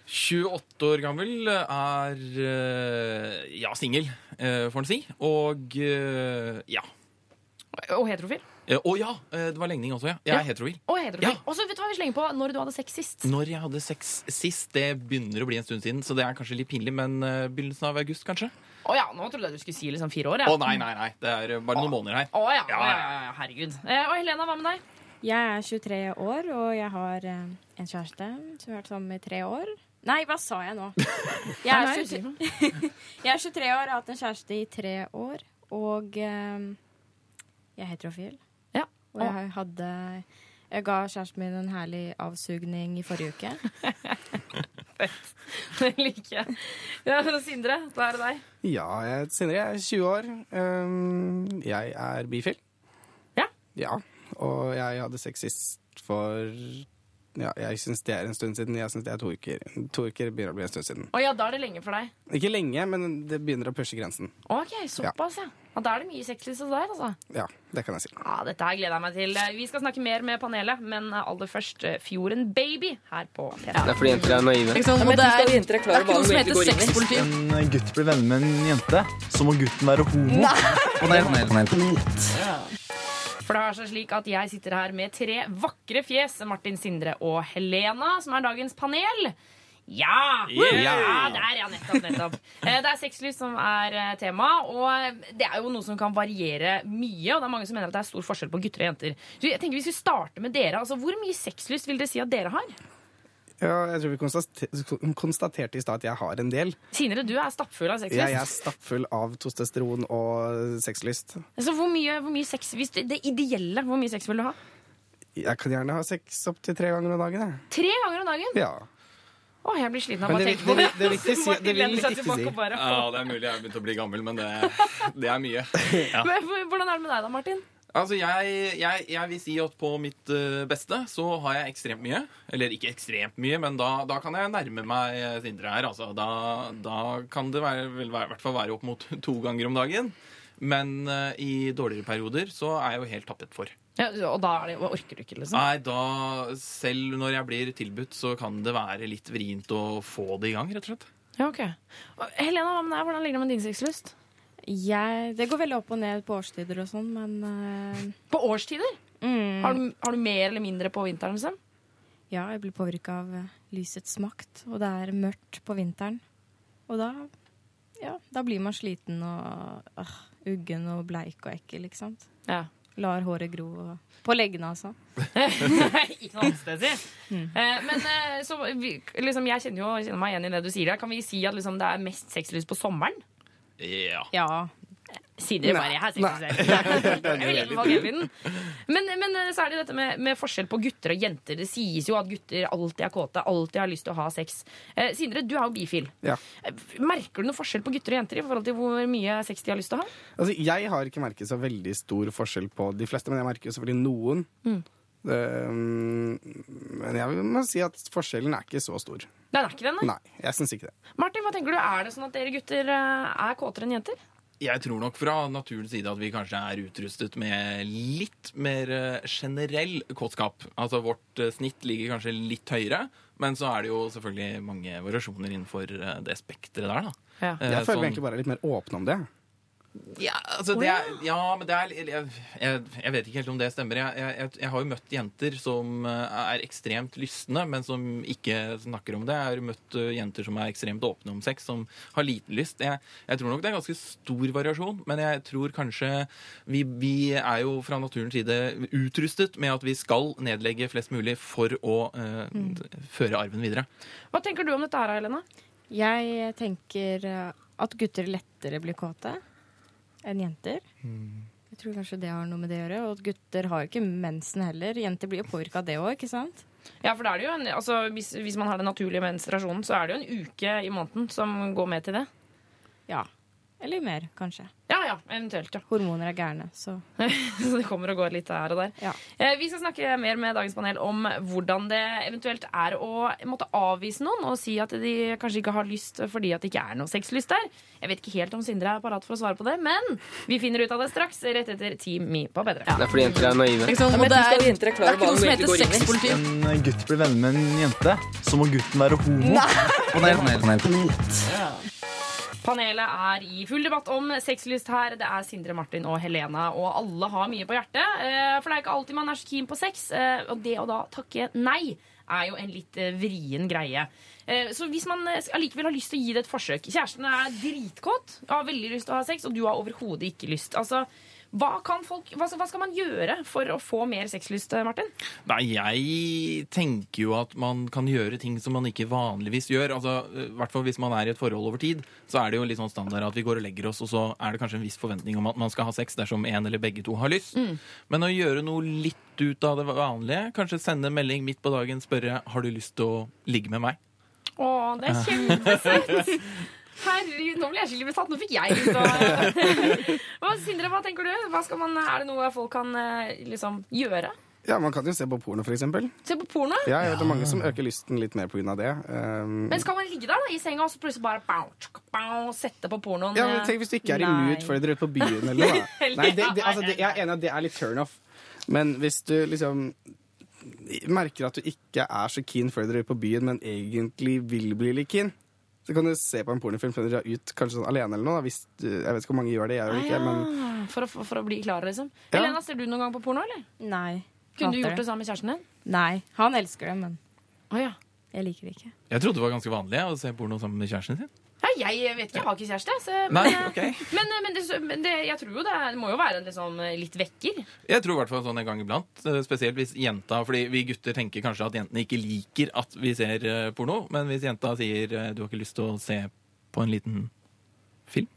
28 år gammel, er eh, ja, singel, eh, får en si. Og ja. Og heterofil. Eh, Å ja, eh, det var legning også, ja. Jeg Ja. er heterofil. Og heterofil. Og så vet du hva vi slenger på når du hadde sex sist. Når jeg hadde sex sist, det begynner å bli en stund siden, så det er kanskje litt pinlig, men eh, begynnelsen av august, kanskje? Å ja, nå trodde jeg du skulle si liksom fire år. Å Ja. nei, nei, nei. Det er bare noen måneder her. Å ja, Ja, ja, ja. ja, ja, herregud. Eh, og Helena, hva med deg? Jeg er 23 år, og jeg har eh, en kjæreste som har vært sammen i tre år. Nei, hva sa jeg nå? <laughs> Jeg er, 23, <laughs> jeg er 23 år, har hatt en kjæreste i tre år, og eh, jeg er heterofil. Og jeg hadde Jeg ga kjæresten min en herlig avsugning i forrige uke. <laughs> Det liker jeg. Ja, Sindre, da er det deg. Ja, jeg heter Sindre. Jeg er 20 år. Um, jeg er bifil. Ja. Ja, Og jeg hadde sex sist for Ja, jeg syns det er en stund siden. Jeg syns det er to uker. To uker begynner å bli en stund siden. Å ja, da er det lenge for deg. Ikke lenge, men det begynner å pushe grensen. Ok, såpass, ja. Ja. Da er det mye sexlyst hos deg, altså. Ja, det kan jeg si. Ja, Dette her gleder jeg meg til. Vi skal snakke mer med panelet, men aller først eh, Fjorden Baby her på P3. Det er fordi jenter er naive. Ikke sant? Det er, det er ikke noe som heter sexpoliti. En gutt blir venner med en jente, så må gutten være homo. Panel, panel, panel. For det har seg slik at jeg sitter her med tre vakre fjes, Martin, Sindre og Helena, som er dagens panel. Ja! Yeah! ja der, ja. Nettopp. nettopp. <laughs> Eh, Det er sexlyst som er eh, tema, og det er jo noe som kan variere mye. Og det er mange som mener at det er stor forskjell på gutter og jenter. Så jeg tenker Vi skulle starte med dere. Altså, Hvor mye sexlyst vil dere si at dere har? Ja, jeg tror vi konstaterte, konstaterte i stad at jeg har en del. Sinere, du er stappfull av sexlyst. Jeg er stappfull av testosteron og sexlyst. Altså, hvor mye, hvor mye sex hvis det, det ideelle, hvor mye sex vil du ha? Jeg kan gjerne ha sex opptil tre ganger om dagen. jeg. Tre ganger om dagen? Ja. Å, jeg blir sliten av å tenke på det. det vil- det ikke <laughs> si- det vil ikke si. bare, Ja, det er mulig jeg har begynt å bli gammel, men det, <laughs> det er mye. <laughs> Ja. Men Hvordan er det med deg da, Martin? Altså, jeg, jeg, jeg vil si at på mitt eh, beste så har jeg ekstremt mye. Eller ikke ekstremt mye, men da, da kan jeg nærme meg Sindre her. Altså. Da, da kan det være, vel, være, i hvert fall være opp mot to ganger om dagen. Men uh, i dårligere perioder så er jeg jo helt tappet for. Ja, og da er det, orker du ikke, liksom? Nei, da Selv når jeg blir tilbudt, så kan det være litt vrient å få det i gang, rett og slett. Ja, ok. Og Helena, hva med deg? Hvordan ligger det med din sexlyst? Jeg, det går veldig opp og ned på årstider og sånn, men uh... På årstider? mm, Har, du, har du mer eller mindre på vinteren? Liksom? Ja, jeg blir påvirka av eh, lysets makt, og det er mørkt på vinteren. Og da Ja, da blir man sliten og uh, uggen og bleik og ekkel, ikke sant? Ja. Lar håret gro og På leggene, altså. <laughs> ikke noe annet sted, si. Eh, men eh, så, vi, liksom, jeg kjenner jo kjenner meg igjen i det du sier der. Kan vi si at liksom, det er mest sexlyst på sommeren? Ja. Ja. Sindre bare, hele. <laughs> Men, men eh, så er det dette med, med forskjell på gutter og jenter. Det sies jo at gutter alltid er kåte, alltid har lyst til å ha sex. Eh, Sindre, du er jo bifil. Ja. Eh, Merker du noe forskjell på gutter og jenter i forhold til hvor mye sex de har lyst til å ha? Altså, jeg har ikke merket så veldig stor forskjell på de fleste, men jeg merker jo selvfølgelig noen. Mm. Det, um, men jeg må si at forskjellen er ikke så stor. Den er ikke den, Nei, jeg syns ikke det. Martin, hva tenker du? Er det sånn at dere gutter eh, er kåtere enn jenter? Jeg tror nok fra naturens side at vi kanskje er utrustet med litt mer eh, generell kåtskap. Altså vårt eh, snitt ligger kanskje litt høyere, men så er det jo selvfølgelig mange variasjoner innenfor eh, det spekteret der, da. Ja. Jeg føler sånn- meg egentlig bare litt mer åpne om det. Ja, altså det er, ja, men det er jeg, jeg, vet ikke helt om det stemmer. Jeg, jeg, jeg har jo møtt jenter som eh, er ekstremt lystne, men som ikke snakker om det. Jeg har møtt eh, jenter som er ekstremt åpne om sex, som har liten lyst. Jeg, jeg tror nok det er ganske stor variasjon, men jeg tror kanskje vi, vi er jo fra naturens side utrustet med at vi skal nedlegge flest mulig for å uh, Mm. føre arven videre. Hva tenker du om dette her, Helena? Jeg tenker at gutter lettere blir kåte enn jenter. Jeg tror kanskje det har noe med det å gjøre. Og gutter har ikke mensen heller. Jenter blir jo påvirka av det òg, ikke sant? Ja, for det er det jo en, altså, hvis, hvis man har den naturlige menstruasjonen, så er det jo en uke i måneden som går med til det. Ja. Eller mer, kanskje. Ja, ja, eventuelt, ja. Hormoner er gærne, så <laughs> Så det kommer og går litt her og der. Eh, Vi skal snakke mer med dagens panel om hvordan det eventuelt er å måtte avvise noen og si at de kanskje ikke har lyst fordi at det ikke er noe sexlyst der. Jeg vet ikke helt om Sindre er parat for å svare på det, men vi finner ut av det straks, rett etter Team Me på Bedre. Det er fordi jenter er naive. Ja, det er- jenter er det er ikke noe som heter sexpoliti. En gutt blir venner med en jente, så må gutten være homo. Panel, panel, panel. Panelet er i full debatt om sexlyst her. Det er Sindre, Martin og Helena, og alle har mye på hjertet. Eh, For det er ikke alltid man er så keen på sex, eh, og det å da takke nei er jo en litt eh, vrien greie. Så hvis man allikevel har lyst til å gi det et forsøk Kjæresten er dritkåt, har veldig lyst til å ha sex, og du har overhodet ikke lyst. Altså, hva, kan folk, hva, hva skal man gjøre for å få mer sexlyst, eh, Martin? Nei, jeg tenker jo at man kan gjøre ting som man ikke vanligvis gjør. Altså, I hvert fall hvis man er i et forhold over tid, så er det jo litt sånn standard at vi går og legger oss, og så er det kanskje en viss forventning om at man skal ha sex dersom en eller begge to har lyst. Mm. Men å gjøre noe litt ut av det vanlige, kanskje sende en melding midt på dagen, spørre har du lyst til å ligge med meg. Å, det er kjempesøtt! <laughs> Herregud, nå ble jeg skikkelig besatt. Nå fikk jeg lyst til å <laughs> Hva, Sindre, hva tenker du? Hva skal man, er det noe folk kan eh, liksom gjøre? Ja, Man kan jo se på porno, for eksempel. Se på porno? Ja, jeg vet det er mange som øker lysten litt mer pga. det. Um, Men skal man ligge der da, i senga og så plutselig bare bow, tsk, bow, sette på pornoen? ja, men tenk Hvis du ikke er i mood for det dere er ute på byen eller noe. <laughs> Nei, det, det, altså, det, jeg er enig i at det er litt turn off. Men hvis du liksom merker at du ikke er så keen før dere er på byen, men egentlig vil bli litt keen, så kan du se på en pornofilm før du drar ut, kanskje sånn alene eller noe. Hvis du, jeg vet ikke hvor mange gjør det, jeg gjør det ikke. men... Ah, for, å, for, for å bli klar, liksom. Ja. Helena, ser du noen gang på porno, eller? Nei. Kunne du gjort det sammen med kjæresten din? Nei. Han elsker det, men oh, ja. jeg liker det ikke. Jeg trodde det var ganske vanlig å se porno sammen med kjæresten sin. Ja, jeg vet ikke, jeg har ikke kjæreste. Så, men, Nei, okay. men, eh, men, det, men det, jeg tror jo det, er- må jo være en liksom, litt vekker. Jeg tror i hvert fall sånn en gang iblant. eh, Spesielt hvis jenta Fordi vi gutter tenker kanskje at jentene ikke liker at vi ser eh, porno. Men hvis jenta sier eh, du har ikke lyst til å se på en liten film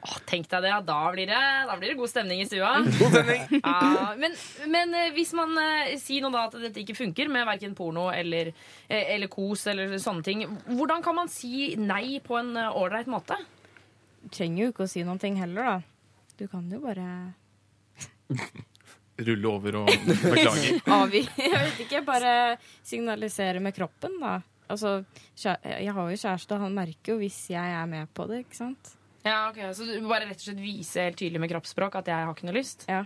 Åh, tenk deg det, ja. Da blir det, da blir det god stemning i stua. <laughs> God stemning! <laughs> Ja, men, men eh, hvis man eh, sier nå da at dette ikke funker med verken porno eller, eh, eller kos eller sånne ting, hvordan kan man si nei på en eh, ålreit måte? Du trenger jo ikke å si noen ting heller, da. Du kan jo bare <laughs> Rulle over og beklage. avgi Jeg vet ikke, bare signalisere med kroppen, da. Altså, jeg har jo kjæreste, og han merker jo hvis jeg er med på det, ikke sant? Ja, ok, Så du bare rett og slett vise helt tydelig med kroppsspråk at jeg har ikke noe lyst? Ja.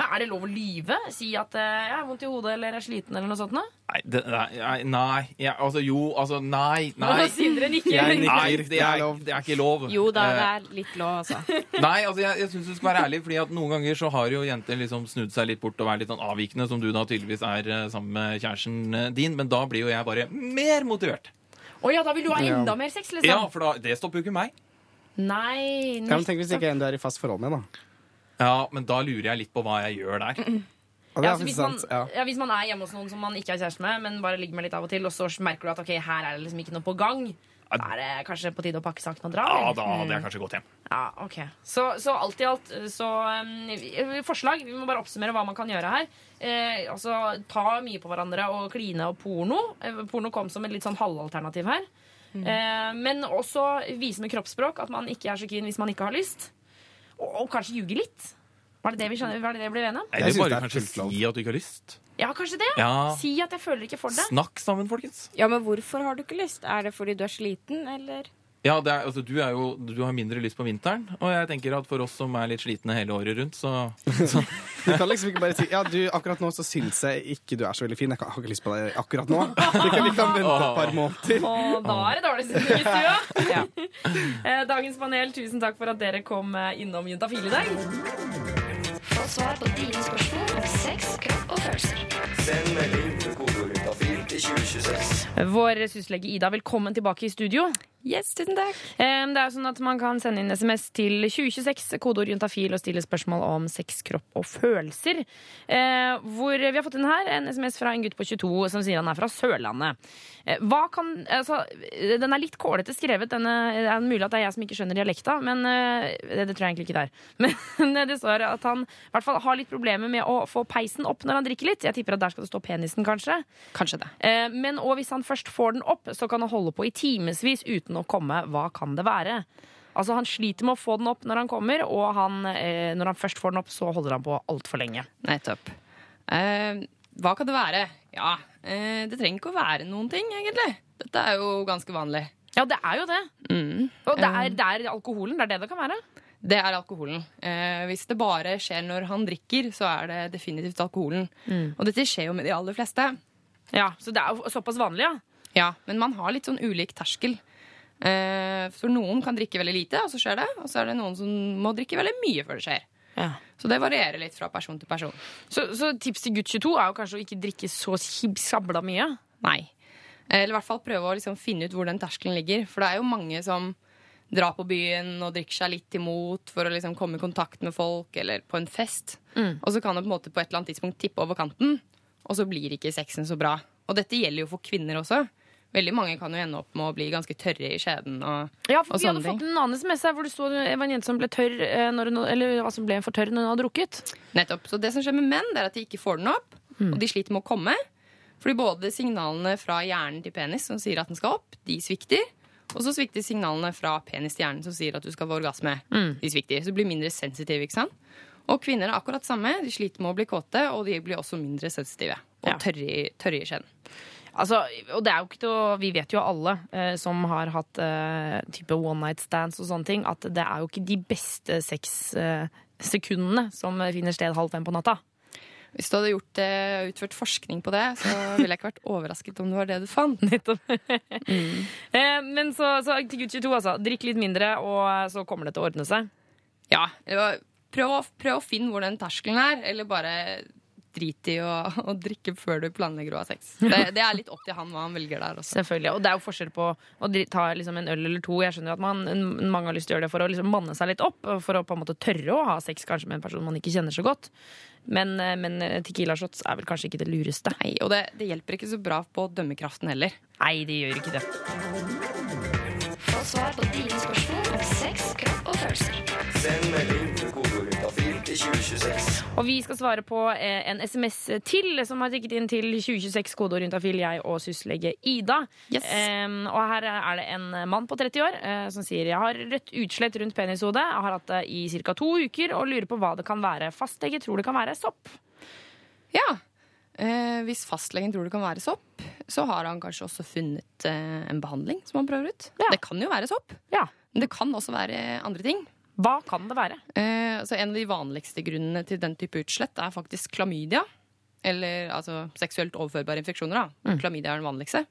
Ja, er det lov å lyve? Si at eh, jeg har vondt i hodet eller er sliten eller noe sånt? nå? Nei, det, nei, nei ja, altså jo, altså nei, nei. Nå nikker. Jeg nikker. Nei, det er, det er ikke lov. Jo da, det Eh, er litt lov, altså. <laughs> Nei, altså jeg, jeg syns du skal være ærlig, Fordi at noen ganger så har jo jenter liksom snudd seg litt bort og vært litt sånn avvikende, som du da tydeligvis er eh, sammen med kjæresten eh, din, men da blir jo jeg bare mer motivert. Å ja, da vil du ha enda mer sex, liksom? Ja, for da, det stopper jo ikke meg. Nei, Ja, men tenk hvis det ikke er en du er i fast forhold med, da. Ja, men da lurer jeg litt på hva jeg gjør der. Ja, det Ja, er altså, hvis, faktisk man, sant. Ja. ja, hvis man er hjemme hos noen som man ikke er kjæreste med, men bare ligger med litt av og til, og så merker du at ok, her er det liksom ikke noe på gang, da er det kanskje på tide å pakke sakene og dra? Ja, eller? da hadde jeg kanskje gått hjem. Ja, ok. Så, så alt i alt, så um, Forslag. Vi må bare oppsummere hva man kan gjøre her. Eh, altså, Ta mye på hverandre og kline og porno. Eh, porno kom som et litt sånn halvalternativ her. Eh, men også vise med kroppsspråk at man ikke er så keen hvis man ikke har lyst. Og, og kanskje ljuge litt. Var det det vi, skjønner, var det det vi ble enige om? Eller bare kanskje si at du ikke har lyst. Ja, kanskje det. Ja. Si at jeg føler ikke for det. Snakk sammen, folkens. Ja, men hvorfor har du ikke lyst? Er det fordi du er sliten, eller? Ja, det er, altså, du, er jo, du har mindre lyst på vinteren, og jeg tenker at for oss som er litt slitne hele året rundt, så, så <laughs> Du kan liksom ikke bare si Ja, du, akkurat nå så syns jeg ikke du er så veldig fin. Jeg kan- har ikke lyst på deg akkurat nå. Vi kan, vi kan vente et par måneder. Og da er det dårlig stemning i stua. <laughs> Ja. Dagens panel, tusen takk for at dere kom eh, innom Juntafil i dag. Få svar på dine spørsmål om sex, kropp og følelser. Send melding til kodeord juntafil til 2026. Vår syslege Ida, velkommen tilbake i studio. Yes, tusen takk. Um, Det er jo sånn at Man kan sende inn SMS til 2026, kodeord juntafil, og stille spørsmål om sex, kropp og følelser. Uh, hvor Vi har fått inn her en SMS fra en gutt på 22 som sier han er fra Sørlandet. Uh, kan, altså, den er litt kålete skrevet. Denne, det er mulig at det er jeg som ikke skjønner dialekta, men uh, det, det tror jeg egentlig ikke det er. <laughs> Men det står at han i hvert fall har litt problemer med å få peisen opp når han drikker litt. Jeg tipper at der skal det stå penisen, kanskje. Kanskje det. Men og hvis han først får den opp, så kan han holde på i timevis uten å komme. Hva kan det være? Altså Han sliter med å få den opp når han kommer, og han, eh, når han først får den opp, så holder han på altfor lenge. Nettopp. Eh, hva kan det være? Ja, eh, det trenger ikke å være noen ting, egentlig. Dette er jo ganske vanlig. Ja, det er jo det. Mm. Og det er, Eh, det er alkoholen. Det er det det kan være. det er alkoholen. Eh, hvis det bare skjer når han drikker, så er det definitivt alkoholen. Og dette skjer jo med de aller fleste. Ja, Så det er jo såpass vanlig, ja. Ja, men man har litt sånn ulik terskel. Eh, for noen kan drikke veldig lite, og så skjer det. Og så er det noen som må drikke veldig mye før det skjer. Ja. Så det varierer litt fra person til person. Så, så tips til gutt 22 er jo kanskje å ikke drikke så sabla mye. Nei. Eller i hvert fall prøve å liksom finne ut hvor den terskelen ligger. For det er jo mange som drar på byen og drikker seg litt imot for å liksom komme i kontakt med folk eller på en fest. Og så kan det på en måte på et eller annet tidspunkt tippe over kanten, og så blir ikke sexen så bra. Og dette gjelder jo for kvinner også. Veldig mange kan jo ende opp med å bli ganske tørre i skjeden. Og, Ja, for og Vi hadde fått en annen SMS her hvor det stod det var en jente som ble tørr eh, når hun, Eller altså ble for tørr når hun hadde drukket. Nettopp. Så det som skjer med menn, det er at de ikke får den opp, og de sliter med å komme. Fordi både signalene fra hjernen til penis som sier at den skal opp, de svikter. Og så svikter signalene fra penis til hjernen som sier at du skal få orgasme. De svikter, Så du blir mindre sensitiv. ikke sant? Og kvinner er akkurat samme. De sliter med å bli kåte, og de blir også mindre sensitive. Og Ja. tørre i skjeden. Altså, og det er jo ikke noe Vi vet jo alle eh, som har hatt eh, type one night stands og sånne ting, at det er jo ikke de beste sexsekundene som finner sted halv fem på natta. Hvis du hadde gjort, eh, utført forskning på det, så ville jeg ikke vært overrasket om det var det du fant. <laughs> Nettopp. <laughs> Eh, men så, så til gutt 22, altså. Drikk litt mindre, og så kommer det til å ordne seg. Ja, prøv, prøv å finne hvor den terskelen er, eller bare drit i å, <laughs> å drikke før du planlegger å ha sex. Det, det er litt opp til han hva han velger der også. Selvfølgelig, Og det er jo forskjell på å ta liksom en øl eller to. Jeg skjønner at man, mange har lyst til å gjøre det for å liksom manne seg litt opp. For å på en måte tørre å ha sex kanskje med en person man ikke kjenner så godt. Men, eh, men Tequila shots er vel kanskje ikke det lureste. Nei, Og det, det hjelper ikke så bra på dømmekraften heller. Nei, det gjør ikke det. Få svar på dine spørsmål om sex, kropp og følelser. Send melding Og vi skal svare på eh, en SMS til som har tikket inn til 2026 kodeord juntafil, jeg og syslege Ida. Em, og her er det en mann på 30 år uh, som sier jeg har rødt utslett rundt penishodet. Jeg har hatt det i ca. to uker og lurer på hva det kan være. Fastlege tror det kan være sopp. Ja. Uh, hvis fastlegen tror det kan være sopp, så har han kanskje også funnet uh, en behandling som han prøver ut. Det kan jo være sopp. Men det kan også være andre ting. Hva kan det være? Eh, så en av de vanligste grunnene til den type utslett er faktisk klamydia. Eller altså seksuelt overførbare infeksjoner. da. Klamydia er den vanligste.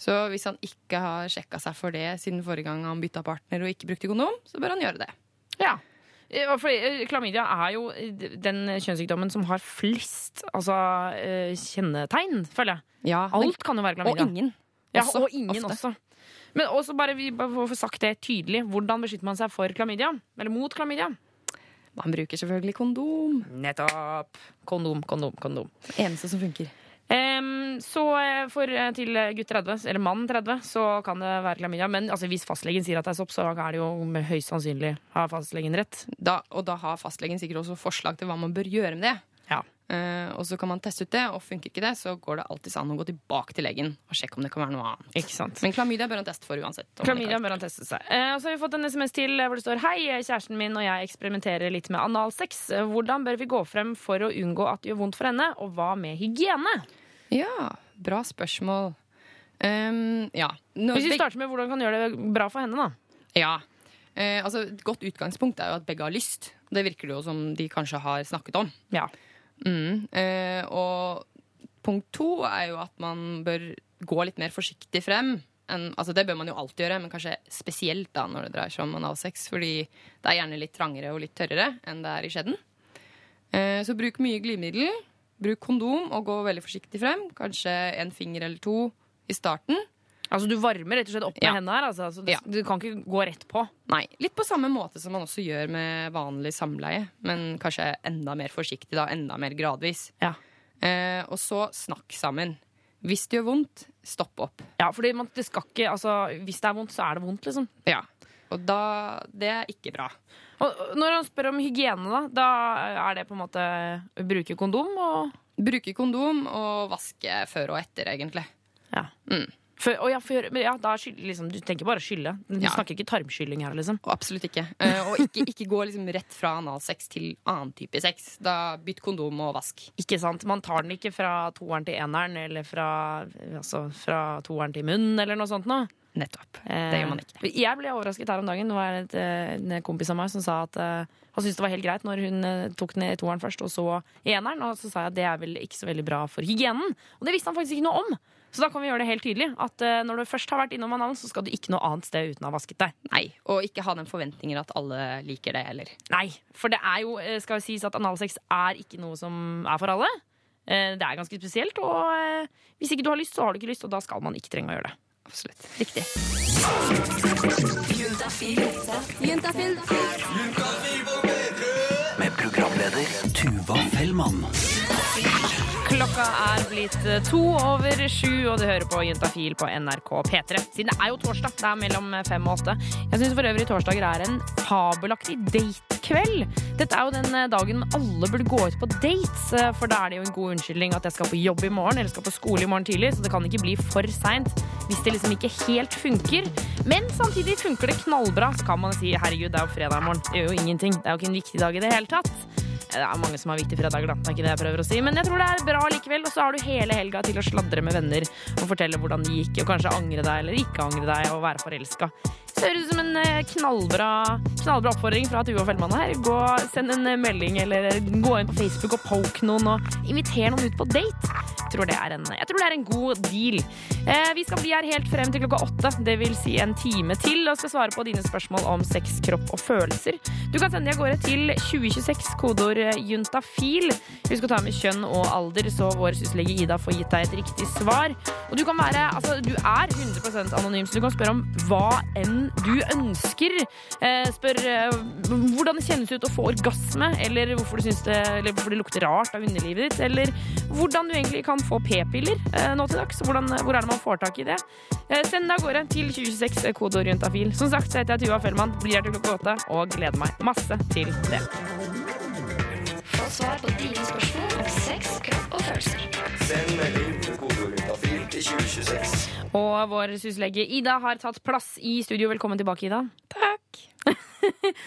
Så hvis han ikke har sjekka seg for det siden forrige gang han bytta partner og ikke brukte kondom, så bør han gjøre det. Ja. for fordi, eh, Klamydia er jo eh, den kjønnssykdommen som har flest altså, eh, kjennetegn, føler jeg. Alt kan jo være klamydia. Og ingen. Ja, også, og ingen ofte. også. Men også bare, vi bare får få sagt det tydelig. Hvordan beskytter man seg for klamydia? Eller mot klamydia? Man bruker selvfølgelig kondom. Nettopp. Kondom, kondom, kondom. Eneste som funker. Um, så eh, for eh, til gutt 30, eller mann 30, så kan det være klamydia. Men altså, hvis fastlegen sier at det er sopp, så er det jo med høyst sannsynlig har fastlegen rett. Da, og da har fastlegen sikkert også forslag til hva man bør gjøre med det. Eh, og så kan man teste ut det, og funker ikke det, så går det alltid an å gå tilbake til legen og sjekke om det kan være noe annet. Ikke sant? Men klamydia bør han teste for uansett. Klamydia bør han teste seg. Eh, og så har vi fått en SMS til eh, hvor det står Hei, kjæresten min og jeg eksperimenterer litt med analsex. Eh, Hvordan bør vi gå frem for å unngå at det gjør vondt for henne, og hva med hygiene? Ja, bra spørsmål. Um, ja. Nå- Hvis vi starter med hvordan kan gjøre det bra for henne, da. Ja. Uh, altså, et godt utgangspunkt er jo at begge har lyst. Det virker det jo som de kanskje har snakket om. Ja. Mm, eh, og punkt to er jo at man bør gå litt mer forsiktig frem. En, altså det bør man jo alltid gjøre, men kanskje spesielt da når det dreier seg om analsex. Fordi det er gjerne litt trangere og litt tørrere enn det er i skjeden. Eh, så bruk mye glidemiddel. Bruk kondom og gå veldig forsiktig frem. Kanskje en finger eller to i starten. Altså Du varmer rett og slett opp med Ja. hendene her? Altså, så du, du kan ikke gå rett på? Nei. Litt på samme måte som man også gjør med vanlig samleie, men kanskje enda mer forsiktig, da. Enda mer gradvis. Eh, og så snakk sammen. Hvis det gjør vondt, stopp opp. Ja, fordi man, det skal ikke Altså, hvis det er vondt, så er det vondt, liksom. Ja. Og da Det er ikke bra. Og når han spør om hygiene, da, da er det på en måte bruke kondom og Bruke kondom og vaske før og etter, egentlig. Ja. For, og ja, for, men ja, da skyld, liksom, du tenker bare skylle. Du Ja. snakker ikke tarmskylling her, liksom. Absolutt ikke. Uh, og ikke, ikke gå liksom rett fra analsex til annen type sex. Da bytt kondom og vask. Ikke sant? Man tar den ikke fra toeren til eneren, eller fra, altså, fra toeren til munnen, eller noe sånt noe. Nettopp. Det gjør man ikke. Jeg ble overrasket her om dagen. Det var et, eh, en kompis av meg som sa at uh, han syntes det var helt greit når hun eh, tok ned toeren først, og så eneren. Og så sa jeg at det er vel ikke så veldig bra for hygienen. Og det visste han faktisk ikke noe om. Så da kan vi gjøre det helt tydelig. At uh, når du først har vært innom analen, så skal du ikke noe annet sted uten å ha vasket deg. Nei, Og ikke ha den forventningen at alle liker det heller. Nei, for det er jo, eh, skal jo sies at analsex er ikke noe som er for alle. Uh, Det er ganske spesielt, og uh, hvis ikke du har lyst, så har du ikke lyst, og da skal man ikke trenge å gjøre det. Absolutt. Riktig. Med programleder Tuva Fellmann. Klokka er blitt eh, to over sju, og du hører på Juntafil på NRK P3. Siden det er jo torsdag. Det er mellom fem og åtte. Jeg syns for øvrig torsdager er en fabelaktig datekveld. Dette er jo den eh, dagen alle burde gå ut på dates, eh, for da er det jo en god unnskyldning at jeg skal på jobb i morgen eller skal på skole i morgen tidlig, så det kan ikke bli for seint hvis det liksom ikke helt funker. Men samtidig funker det knallbra, så kan man si herregud, det er jo fredag i morgen. Det gjør jo ingenting. Det er jo ikke en viktig dag i det hele tatt. Det er mange som har viktige fredager, da. Det er ikke det jeg prøver å si. Men jeg tror det er bra likevel. Og så har du hele helga til å sladre med venner og fortelle hvordan det gikk, og kanskje angre deg eller ikke angre deg og være forelska. Høres ut som en eh, knallbra, knallbra oppfordring fra Tuva Fellmann her. Gå, send en eh, melding eller gå inn på Facebook og poke noen og inviter noen ut på date. Jeg tror det er en, det er en god deal. Eh, vi skal bli her helt frem til klokka åtte, det vil si en time til, og skal svare på dine spørsmål om sex, kropp og følelser. Du kan sende de av gårde til 2026, kodeord eh, juntafil. Husk å ta med kjønn og alder, så vår syslege Ida får gitt deg et riktig svar. Og du kan være, altså du er 100 anonym, så du kan spørre om hva enn du ønsker. Eh, spør eh, hvordan det kjennes ut å få orgasme, eller hvorfor, du det, eller hvorfor det lukter rart av underlivet ditt, eller hvordan du egentlig kan få p-piller eh, nå til dags. Hvordan, hvor er det man får tak i det? Eh, send det av gårde til 2026, kodeorientafil. Som sagt så heter jeg Tuva Fellmann, blir her til klokka åtte, og gleder meg masse til det. Få svar på dine spørsmål om sex, kropp og følelser. Send melding 2026. Og vår syslege Ida har tatt plass i studio. Velkommen tilbake, Ida. Takk.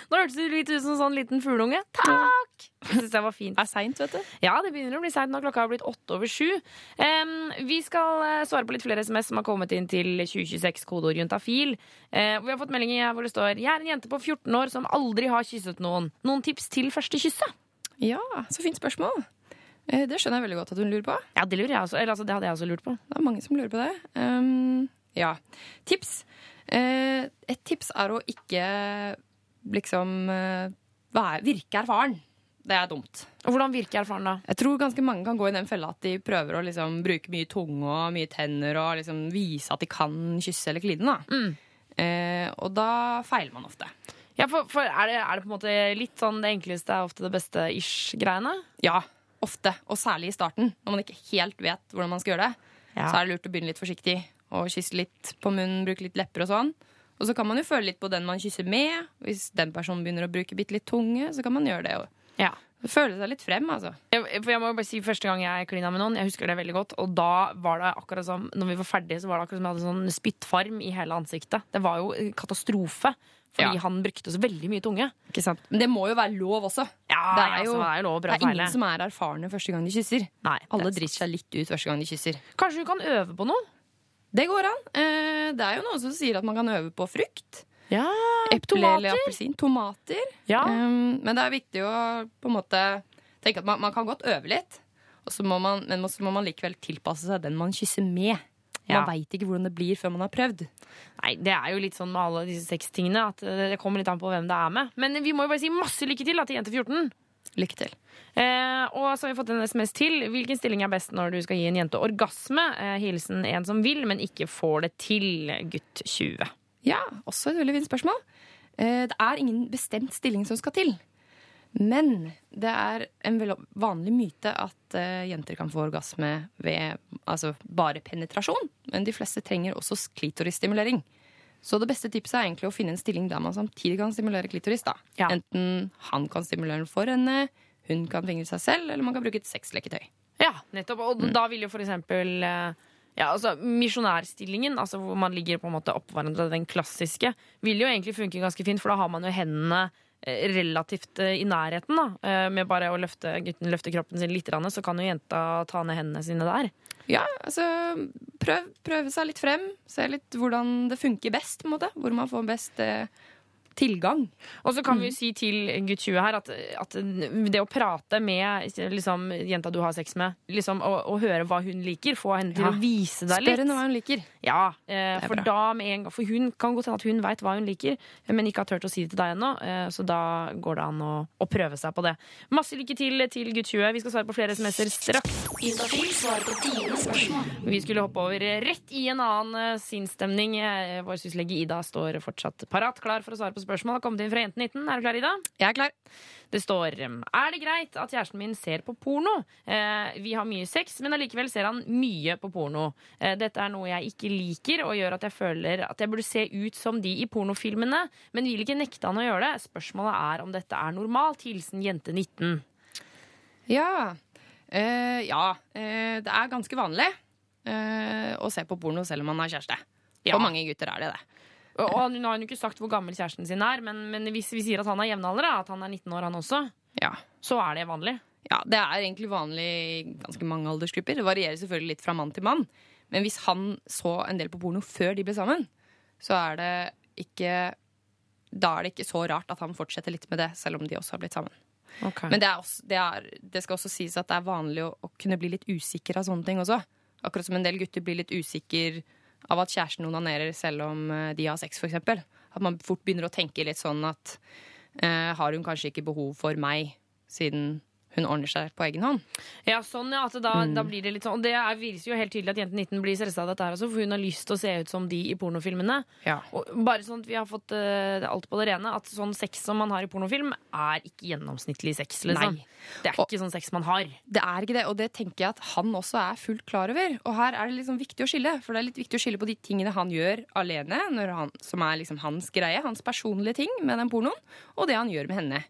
Nå hørtes du litt ut som en sånn liten fugleunge. Takk! Det syns jeg var fint. Det er seint, vet du. Ja, det begynner å bli seint når klokka har blitt åtte over sju. Um, vi skal eh, svare på litt flere SMS som har kommet inn til 2026 kodeord juntafil. Uh, vi har fått meldinger hvor det står Jeg er en jente på 14 år som aldri har kysset noen. Noen tips til første kysset? Ja, så fint spørsmål. Eh, Det skjønner jeg veldig godt at hun lurer på. Ja, det lurer jeg også. Eller altså, det hadde jeg også lurt på. Det er mange som lurer på det. Um, ja. Tips. Uh, et tips er å ikke liksom uh, virke erfaren. Det er dumt. Og hvordan virker erfaren da? Jeg tror ganske mange kan gå i den fella at de prøver å liksom bruke mye tunge og mye tenner og liksom vise at de kan kysse eller kline. Da. Eh, og da feiler man ofte. Ja, for, for er, det, er det på en måte litt sånn det enkleste er ofte det beste ish-greiene? Ja, ofte. Og særlig i starten, når man ikke helt vet hvordan man skal gjøre det. Ja. Så er det lurt å begynne litt forsiktig og kysse litt på munnen, bruke litt lepper og sånn. Og så kan man jo føle litt på den man kysser med. Hvis den personen begynner å bruke bitte litt tunge, så kan man gjøre det. Ja. Føle seg litt frem, altså. Jeg, for jeg må bare si Første gang jeg klina med noen, jeg husker det veldig godt. Og da var det akkurat som Når vi var ferdige, så var det akkurat som jeg hadde sånn spyttfarm i hele ansiktet. Det var jo katastrofe. Fordi Ja. han brukte så veldig mye tunge. Ikke sant? Men det må jo være lov også. Ja, det er jo, altså, det er lov det er ingen som er erfarne første gang de kysser. Nei, Alle er driter seg litt ut første gang de kysser. Kanskje du kan øve på noe? Det går an. Eh, det er jo noen som sier at man kan øve på frukt. Ja, Eple tomater. eller appelsin. Tomater. Ja. Um, men det er viktig å på en måte tenke at man, man kan godt øve litt, og så må man, men så må man likevel tilpasse seg den man kysser med. Ja. Man veit ikke hvordan det blir før man har prøvd. Nei, Det er jo litt sånn med alle disse sextingene at eh, det kommer litt an på hvem det er med. Men vi må jo bare si masse lykke til da, til Jente 14. Lykke til. Eh, og så har vi fått en SMS til. Hvilken stilling er best når du skal gi en jente orgasme? Eh, hilsen en som vil, men ikke får det til. Gutt 20. Ja, også et veldig fint spørsmål. Eh, Det er ingen bestemt stilling som skal til. Men det er en vanlig myte at eh, jenter kan få orgasme ved altså, bare penetrasjon. Men de fleste trenger også klitorisstimulering. Så det beste tipset er egentlig å finne en stilling der man samtidig kan stimulere klitoris. da. Enten han kan stimulere den for henne, hun kan fingre seg selv, eller man kan bruke et sexleketøy. Ja, nettopp. Og da vil jo for eksempel eh, ja, altså Misjonærstillingen, altså hvor man ligger på en måte oppå hverandre, den klassiske, vil jo egentlig funke ganske fint, for da har man jo hendene eh, relativt eh, i nærheten. da Eh, Med bare å løfte gutten løfte kroppen sin litt, så kan jo jenta ta ned hendene sine der. Ja, altså prøv, prøve seg litt frem. Se litt hvordan det funker best, på en måte. Hvor man får best eh, tilgang. Og så kan vi jo si til gutt 20 her at, at det å prate med liksom, jenta du har sex med, liksom, og, og høre hva hun liker, få henne til Ja. å vise deg litt Spør henne hva hun liker. Ja, eh, for da med en gang For hun kan godt hende at hun veit hva hun liker, men ikke har turt å si det til deg ennå. Eh, så da går det an å, å prøve seg på det. Masse lykke til til gutt 20. Vi skal svare på flere SMS-er straks. Juntafil svarer på dine spørsmål. Vi skulle hoppe over rett i en annen eh, sinnsstemning. Eh, Vår syslege Ida står fortsatt parat, klar for å svare på spørsmål. Har kommet inn fra Jenten 19. Er du klar, Ida? Jeg er klar. Det står Er det greit at kjæresten min ser på porno? Eh, vi har mye sex, men allikevel ser han mye på porno. Eh, dette er noe jeg ikke liker, og gjør at jeg føler at jeg burde se ut som de i pornofilmene, men vil ikke nekte han å gjøre det. Spørsmålet er om dette er normalt. Hilsen jente 19. Ja. Eh, ja. Eh, det er ganske vanlig eh, å se på porno selv om man har kjæreste. Ja. For mange gutter er det det. Og han, Hun har jo ikke sagt hvor gammel kjæresten sin er, men, men hvis vi sier at han er jevnalder, at han er 19 år han også, så er det vanlig. Ja, Det er egentlig vanlig i ganske mange aldersgrupper. Det varierer selvfølgelig litt fra mann til mann. Men hvis han så en del på porno før de ble sammen, så er det ikke Da er det ikke så rart at han fortsetter litt med det, selv om de også har blitt sammen. Men det, også, det, er, det skal også sies at det er vanlig å, å kunne bli litt usikker av sånne ting også. Akkurat som en del gutter blir litt usikker av at kjæresten onanerer selv om eh, de har sex, f.eks. At man fort begynner å tenke litt sånn at eh, har hun kanskje ikke behov for meg, siden hun ordner seg på egen hånd? Ja, sånn, ja. At da, Mm. da blir det litt sånn. Og det er, viser jo helt tydelig at jente 19 blir stressa av dette her også, for hun har lyst til å se ut som de i pornofilmene. Og bare sånn at vi har fått uh, alt på det rene, at sånn sex som man har i pornofilm, er ikke gjennomsnittlig sex, liksom. Nei. Det er ikke sånn sex man har. Det er ikke det, og det tenker jeg at han også er fullt klar over. Og her er det liksom viktig å skille, for det er litt viktig å skille på de tingene han gjør alene, han, som er liksom hans greie, hans personlige ting med den pornoen, og det han gjør med henne.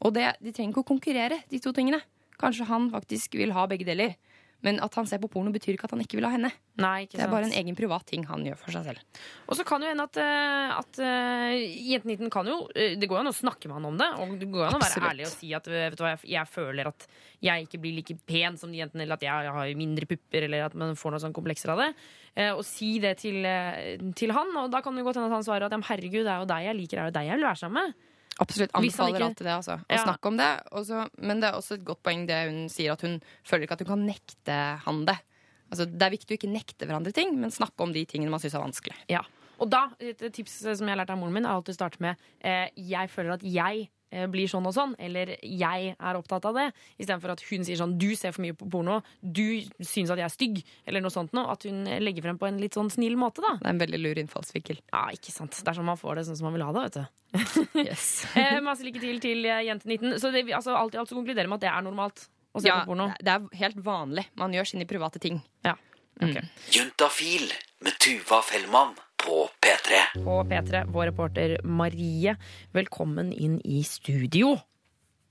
Og det, de trenger ikke å konkurrere, de to tingene. Kanskje han faktisk vil ha begge deler. Men at han ser på porno, betyr ikke at han ikke vil ha henne. Nei, det er bare en egen privat ting han gjør for seg selv. Og så kan jo hende at, eh, at uh, jente 19 kan jo eh, Det går jo an å snakke med han om det. Og det går an å være ærlig og si at eh, vet du hva, jeg, jeg føler at jeg ikke blir like pen som de jentene, eller at jeg har mindre pupper, eller at man får noen sånne komplekser av det. Eh, og si det til, eh, til han. Og da kan det godt hende at han svarer at ja, herregud, det er jo deg jeg liker, det er jo deg jeg vil være sammen med. Absolutt. Anbefaler alltid det. Altså. Å Ja. snakke om det. Også, men det er også et godt poeng det hun sier, at hun føler ikke at hun kan nekte han det. Altså, det er viktig å ikke nekte hverandre ting, men snakke om de tingene man syns er vanskelig. Ja. Og da, et tips som jeg har lært av moren min, er alltid å starte med eh, Jeg føler at jeg blir sånn og sånn, eller jeg er opptatt av det. Istedenfor at hun sier sånn Du ser for mye på porno. Du syns at jeg er stygg. Eller noe sånt noe. At hun legger frem på en litt sånn snill måte, da. Det er en veldig lur innfallsvinkel. Ja, ikke sant. Det er sånn man får det sånn som man vil ha det, vet du. <laughs> Yes. <laughs> eh, masse lykke til til eh, jente 19. Så det, altså, alt i alt så konkluderer med at det er normalt å se Ja, på porno. det er helt vanlig. Man gjør sine private ting. Ja. Juntafil med Tuva Fellmann på P3. På P3, vår reporter Marie, velkommen inn i studio.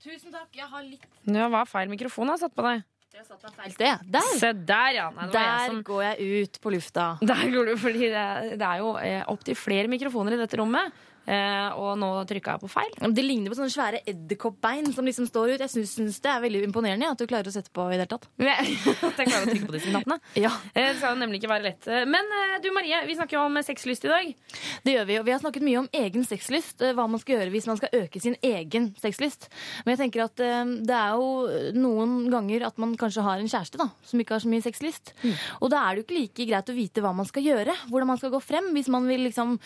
Tusen takk. Jeg har litt Nå var feil mikrofon har satt på deg? Jeg satt meg feil sted. Der. Se der, ja. Nei, der jeg som- går jeg ut på lufta. Der går du, fordi det, det er jo eh, opptil flere mikrofoner i dette rommet. Eh, og nå trykka jeg på feil. Det ligner på sånne svære edderkoppbein som liksom står ut. Jeg syns, syns det er veldig imponerende ja, at du klarer å sette på i det hele tatt. <laughs> At jeg klarer å trykke på disse knappene. Ja. Eh, Det skal jo nemlig ikke være lett. Men eh, du Marie, vi snakker jo om sexlyst i dag. Det gjør vi, og vi har snakket mye om egen sexlyst. eh, Hva man skal gjøre hvis man skal øke sin egen sexlyst. Men jeg tenker at eh, det er jo noen ganger at man kanskje har en kjæreste da, som ikke har så mye sexlyst. Og da er det jo ikke like greit å vite hva man skal gjøre. Hvordan man skal gå frem hvis man vil liksom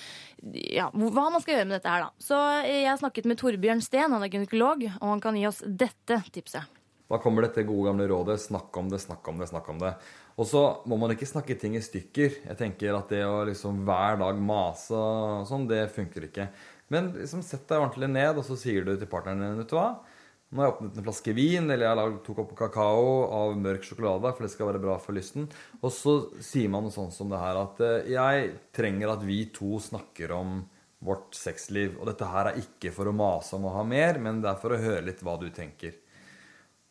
Ja, hva man skal gjøre med dette her, da. Så eh, jeg har snakket med Torbjørn Steen, han er gynekolog, og han kan gi oss dette tipset. Da kommer dette gode gamle rådet snakk om det, snakk om det, snakk om det. Og så må man ikke snakke ting i stykker. Jeg tenker at det å liksom hver dag mase og sånn, det funker ikke. Men liksom sett deg ordentlig ned, og så sier du til partneren din, vet du hva Nå har jeg åpnet en flaske vin, eller jeg har lagd to kopper kakao av mørk sjokolade, for det skal være bra for lysten. Og så sier man noe sånt som det her at eh, jeg trenger at vi to snakker om vårt sexliv. Og dette her er ikke for å mase om å ha mer, men det er for å høre litt hva du tenker.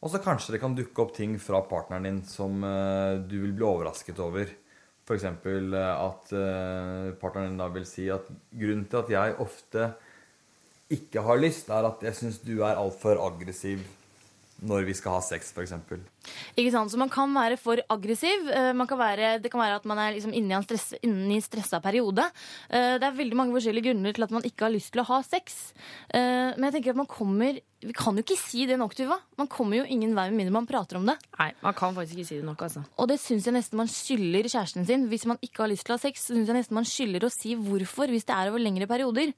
Og så kanskje det kan dukke opp ting fra partneren din som eh, du vil bli overrasket over. F.eks. at eh, partneren din da vil si at grunnen til at jeg ofte ikke har lyst, er at jeg syns du er altfor aggressiv når vi skal ha sex, f.eks. Ikke sant? Så man kan være for aggressiv. eh, Man kan være, det kan være at man er liksom inne i en stress, inne i stressa periode. Eh, Det er veldig mange forskjellige grunner til at man ikke har lyst til å ha sex. Eh, Men jeg tenker at man kommer Vi kan jo ikke si det nok, Tuva. Man kommer jo ingen vei med mindre man prater om det. Nei, man kan faktisk ikke si det nok, altså. Og det syns jeg nesten man skylder kjæresten sin. Hvis man ikke har lyst til å ha sex, så syns jeg nesten man skylder å si hvorfor, hvis det er over lengre perioder.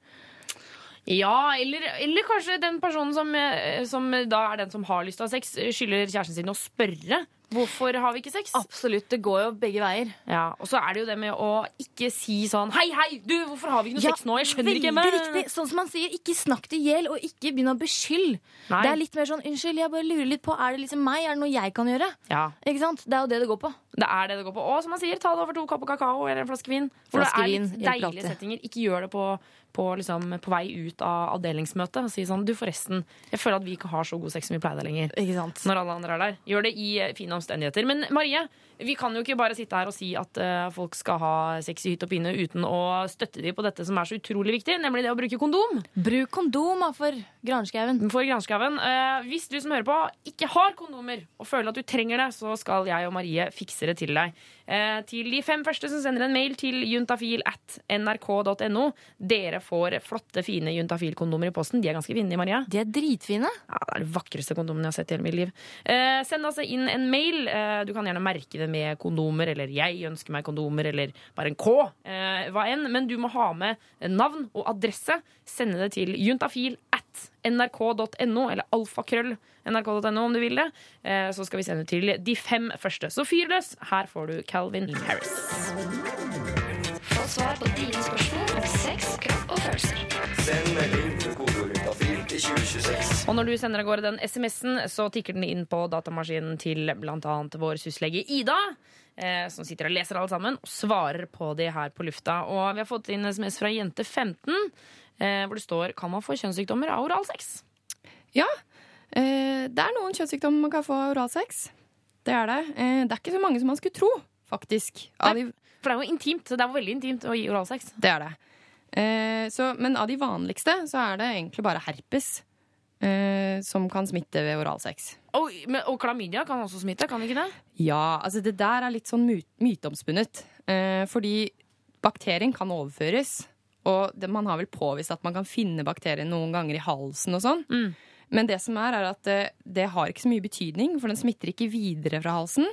Ja, eller, eller kanskje den personen som, eh, som da er den som har lyst til å ha sex, skylder kjæresten sin å spørre. Hvorfor har vi ikke sex? Absolutt. Det går jo begge veier. Ja, Og så er det jo det med å ikke si sånn Hei, hei, du, hvorfor har vi ikke noe Ja, sex nå? Jeg skjønner ikke. Men... riktig. Sånn som man sier, ikke snakk det i hjel, og ikke begynn å beskylde. Det er litt mer sånn unnskyld, jeg bare lurer litt på, er det liksom meg? Er det noe jeg kan gjøre? Ja. Ikke sant? Det er jo det det går på. Det er det det går på. Og som man sier, ta det over to kopper kakao eller en flaske vin. For Flaske det er litt hjelper deilige settinger. Ikke gjør det på, på, liksom, på vei ut av avdelingsmøtet og si sånn Du, forresten, jeg føler at vi ikke har så god sex som vi pleide lenger. Når alle andre er der. Gjør det i eh, fine omstendigheter. Men Marie, vi kan jo ikke bare sitte her og si at uh, folk skal ha sex i hytt og pine uten å støtte dem på dette som er så utrolig viktig, nemlig det å bruke kondom. Bruk kondom for granskauen. For granskauen. Uh, hvis du som hører på ikke har kondomer og føler at du trenger det, så skal jeg og Marie fikse det til deg. Uh, til de fem første som sender en mail til juntafil at nrk.no. Dere får flotte, fine juntafil-kondomer i posten. De er ganske fine, Maria. De er dritfine. Ja, det er de vakreste kondomene jeg har sett i hele mitt liv. Send altså inn en mail. Du kan gjerne merke det med kondomer, eller 'jeg ønsker meg kondomer', eller bare en K. Eh, hva enn. Men du må ha med navn og adresse. Sende det til juntafil at nrk.no, eller alfakrøll nrk.no om du vil det. Eh, så skal vi sende det til de fem første. Så fyr løs. Her får du Calvin Harris. Få svar på dine spørsmål om sex, kropp og følelser. Send melding til 2026. Og når du sender av gårde den SMS-en, så tikker den inn på datamaskinen til bl.a. vår syslege Ida. Eh, som sitter og leser alle sammen og svarer på det her på lufta. Og vi har fått inn SMS fra jente 15, eh, hvor det står Kan man få kjønnssykdommer av oralsex? Ja. Eh, det er noen kjønnssykdommer man kan få av oralsex. Det er det. Det er ikke så mange som man skulle tro, faktisk. Nei, For det er jo intimt. Det er jo veldig intimt å gi oralsex. det er det. Eh, så, men av de vanligste så er det egentlig bare herpes eh, som kan smitte ved oralsex. Og, men, og klamydia kan også smitte, kan ikke det? Ja, altså det der er litt sånn my myteomspunnet. Eh, fordi bakterien kan overføres. Og det, man har vel påvist at man kan finne bakterien noen ganger i halsen og sånn. Men det som er, er at det, det har ikke så mye betydning, for den smitter ikke videre fra halsen.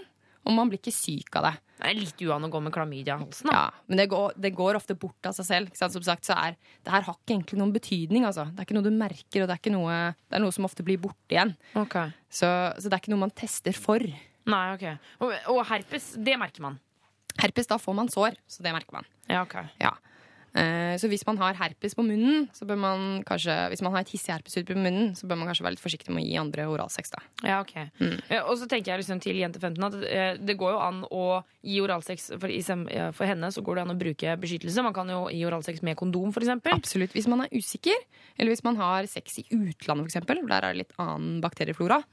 Og man blir ikke syk av det. Det er litt uan å gå med klamydia i halsen. Da. Ja, Men det går, det går ofte bort av seg selv. Som sagt, så er, det her har ikke egentlig noen betydning. Altså. Det er ikke noe du merker, og det er, noe, det er noe som ofte blir borte igjen. Så, så det er ikke noe man tester for. Nei, ok. Og, og herpes, det merker man. Herpes, da får man sår, så det merker man. Ja, ok. Ja. Eh, Så hvis man har herpes på munnen, så bør man kanskje, hvis man har et hissig herpesutbrudd på munnen, så bør man kanskje være litt forsiktig med å gi andre oralsex. da. Ja, ok. Mm. Og så tenker jeg liksom til jente 15 at eh, det går jo an å gi oralsex for, for henne så går det an å bruke beskyttelse. Man kan jo gi oralsex med kondom, f.eks. Absolutt. Hvis man er usikker, eller hvis man har sex i utlandet, eksempel, der er det litt annen bakterieflora,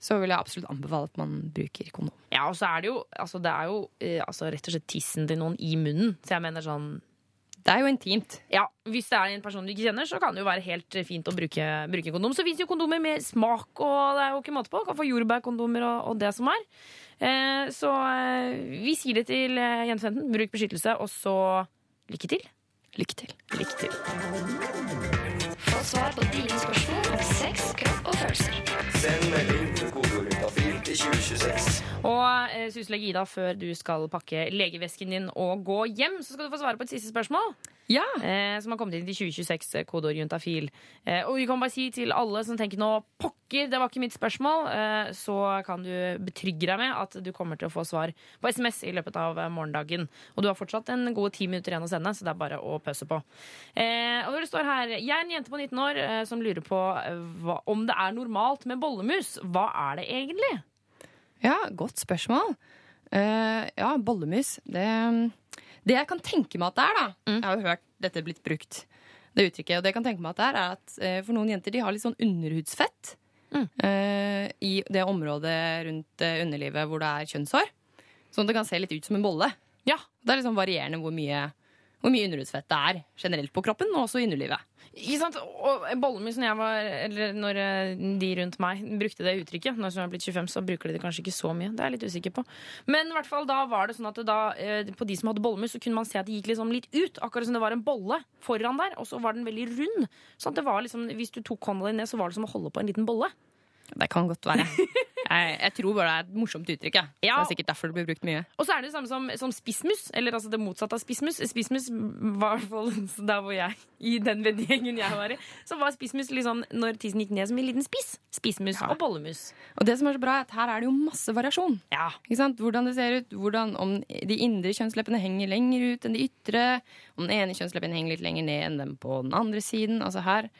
så vil jeg absolutt anbefale at man bruker kondom. Ja, og så er det jo, altså, det er jo eh, altså, rett og slett tissen til noen i munnen. Så jeg mener sånn Det er jo intimt. Ja, Hvis det er en person du ikke kjenner, så kan det jo være helt fint å bruke, bruke kondom. Så fins jo kondomer med smak, og det er jo ikke måte på. Kan få jordbærkondomer og, og det som er. Eh, så eh, vi sier det til eh, jente 15. Bruk beskyttelse, og så lykke til. Lykke til. Lykke til. Få svar på dine spørsmål om sex, kropp og følelser. Send melding til 2026. Og eh, syslege før du skal pakke legevesken din og gå hjem, så skal du få svare på et siste spørsmål. Ja. Eh, som har kommet inn til 2026, eh, kodeord juntafil. Eh, og vi kan bare si til alle som tenker nå pokker, det var ikke mitt spørsmål, eh, så kan du betrygge deg med at du kommer til å få svar på SMS i løpet av eh, morgendagen. Og du har fortsatt en god ti minutter igjen å sende, så det er bare å pøse på. Eh, og det står her Jeg er en jente på 19 år eh, som lurer på eh, hva, om det er normalt med bollemus. Hva er det egentlig? Ja, godt spørsmål. Uh, ja, bollemus. Det, det jeg kan tenke meg at det er, da Jeg har jo hørt dette blitt brukt, det uttrykket. Og det jeg kan tenke meg at det er, er at uh, for noen jenter de har litt sånn underhudsfett eh, i det området rundt underlivet hvor det er kjønnshår. Sånn at det kan se litt ut som en bolle. Ja. Det er liksom varierende hvor mye, hvor mye underhudsfett det er generelt på kroppen, og også i underlivet. Ikke sant? Og bollemus når jeg var Eller når eh, de rundt meg brukte det uttrykket Når jeg er blitt 25, så bruker de det kanskje ikke så mye. Det er jeg litt usikker på. Men i hvert fall da var det sånn at det da, eh, på de som hadde bollemus, så kunne man se at det gikk liksom litt ut. Akkurat som det var en bolle foran der, og så var den veldig rund. Sånn at det var liksom, Hvis du tok hånda di ned, så var det som å holde på en liten bolle. Det kan godt være. <laughs> Jeg, jeg tror bare det er et morsomt uttrykk. Ja. Ja. Det er sikkert derfor det blir brukt mye. Og så er det det samme som, som spissmus, eller altså det motsatte av spissmus. Spissmus var i hvert fall <laughs> der hvor jeg, i den vennegjengen jeg var i, så var spissmus liksom når tissen gikk ned som en liten spiss. Spissmus og bollemus. Og det som er så bra, er at her er det jo masse variasjon. Ikke sant? Hvordan det ser ut, hvordan, om de indre kjønnsleppene henger lenger ut enn de ytre, om den ene kjønnsleppen henger litt lenger ned enn den på den andre siden. Altså her.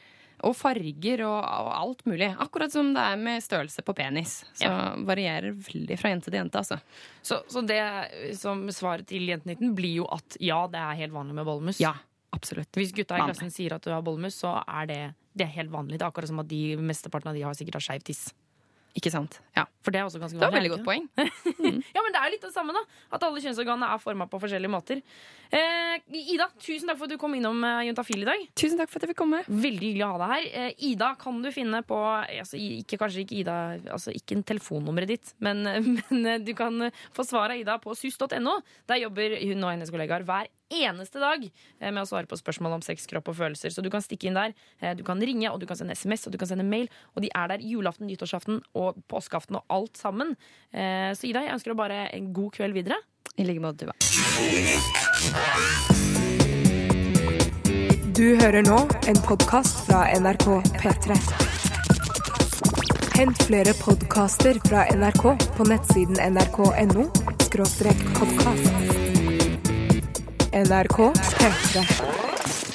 Og farger og, og alt mulig. Akkurat som det er med størrelse på penis. Så varierer veldig fra jente til jente, altså. Så, så det som svaret til Jentenitten blir jo at ja, det er helt vanlig med bollemus. Ja, absolutt. Hvis gutta i klassen sier at du har bollemus, så er det, det er helt vanlig. Det er akkurat som at de mesteparten av de har sikkert har skeiv tiss. Ikke sant? Ja. For det er også ganske Det var veldig er godt poeng. <laughs> ja, men det er litt det samme, da. At alle kjønnsorganene er forma på forskjellige måter. Eh, Ida, tusen takk for at du kom innom eh, Juntafil i dag. Tusen takk for at jeg fikk komme. Veldig hyggelig å ha deg her. Eh, Ida kan du finne på altså, ikke, Kanskje ikke Ida Altså ikke en telefonnummeret ditt, men, <laughs> men eh, du kan eh, få svar av Ida på sus.no. Der jobber hun og hennes kollegaer hver eneste dag eh, med å svare på spørsmål om sex, kropp og følelser. Så du kan stikke inn der. Eh, Du kan ringe, og du kan sende SMS og du kan sende mail. Og de er der julaften, nyttårsaften og påskeaften og alt sammen. Eh, Så Ida, jeg ønsker deg bare en god kveld videre. I like måte, Tuva. Du hører nå en podkast fra NRK P3. Hent flere podkaster fra NRK på nettsiden nrk.no podkast. NRK P3.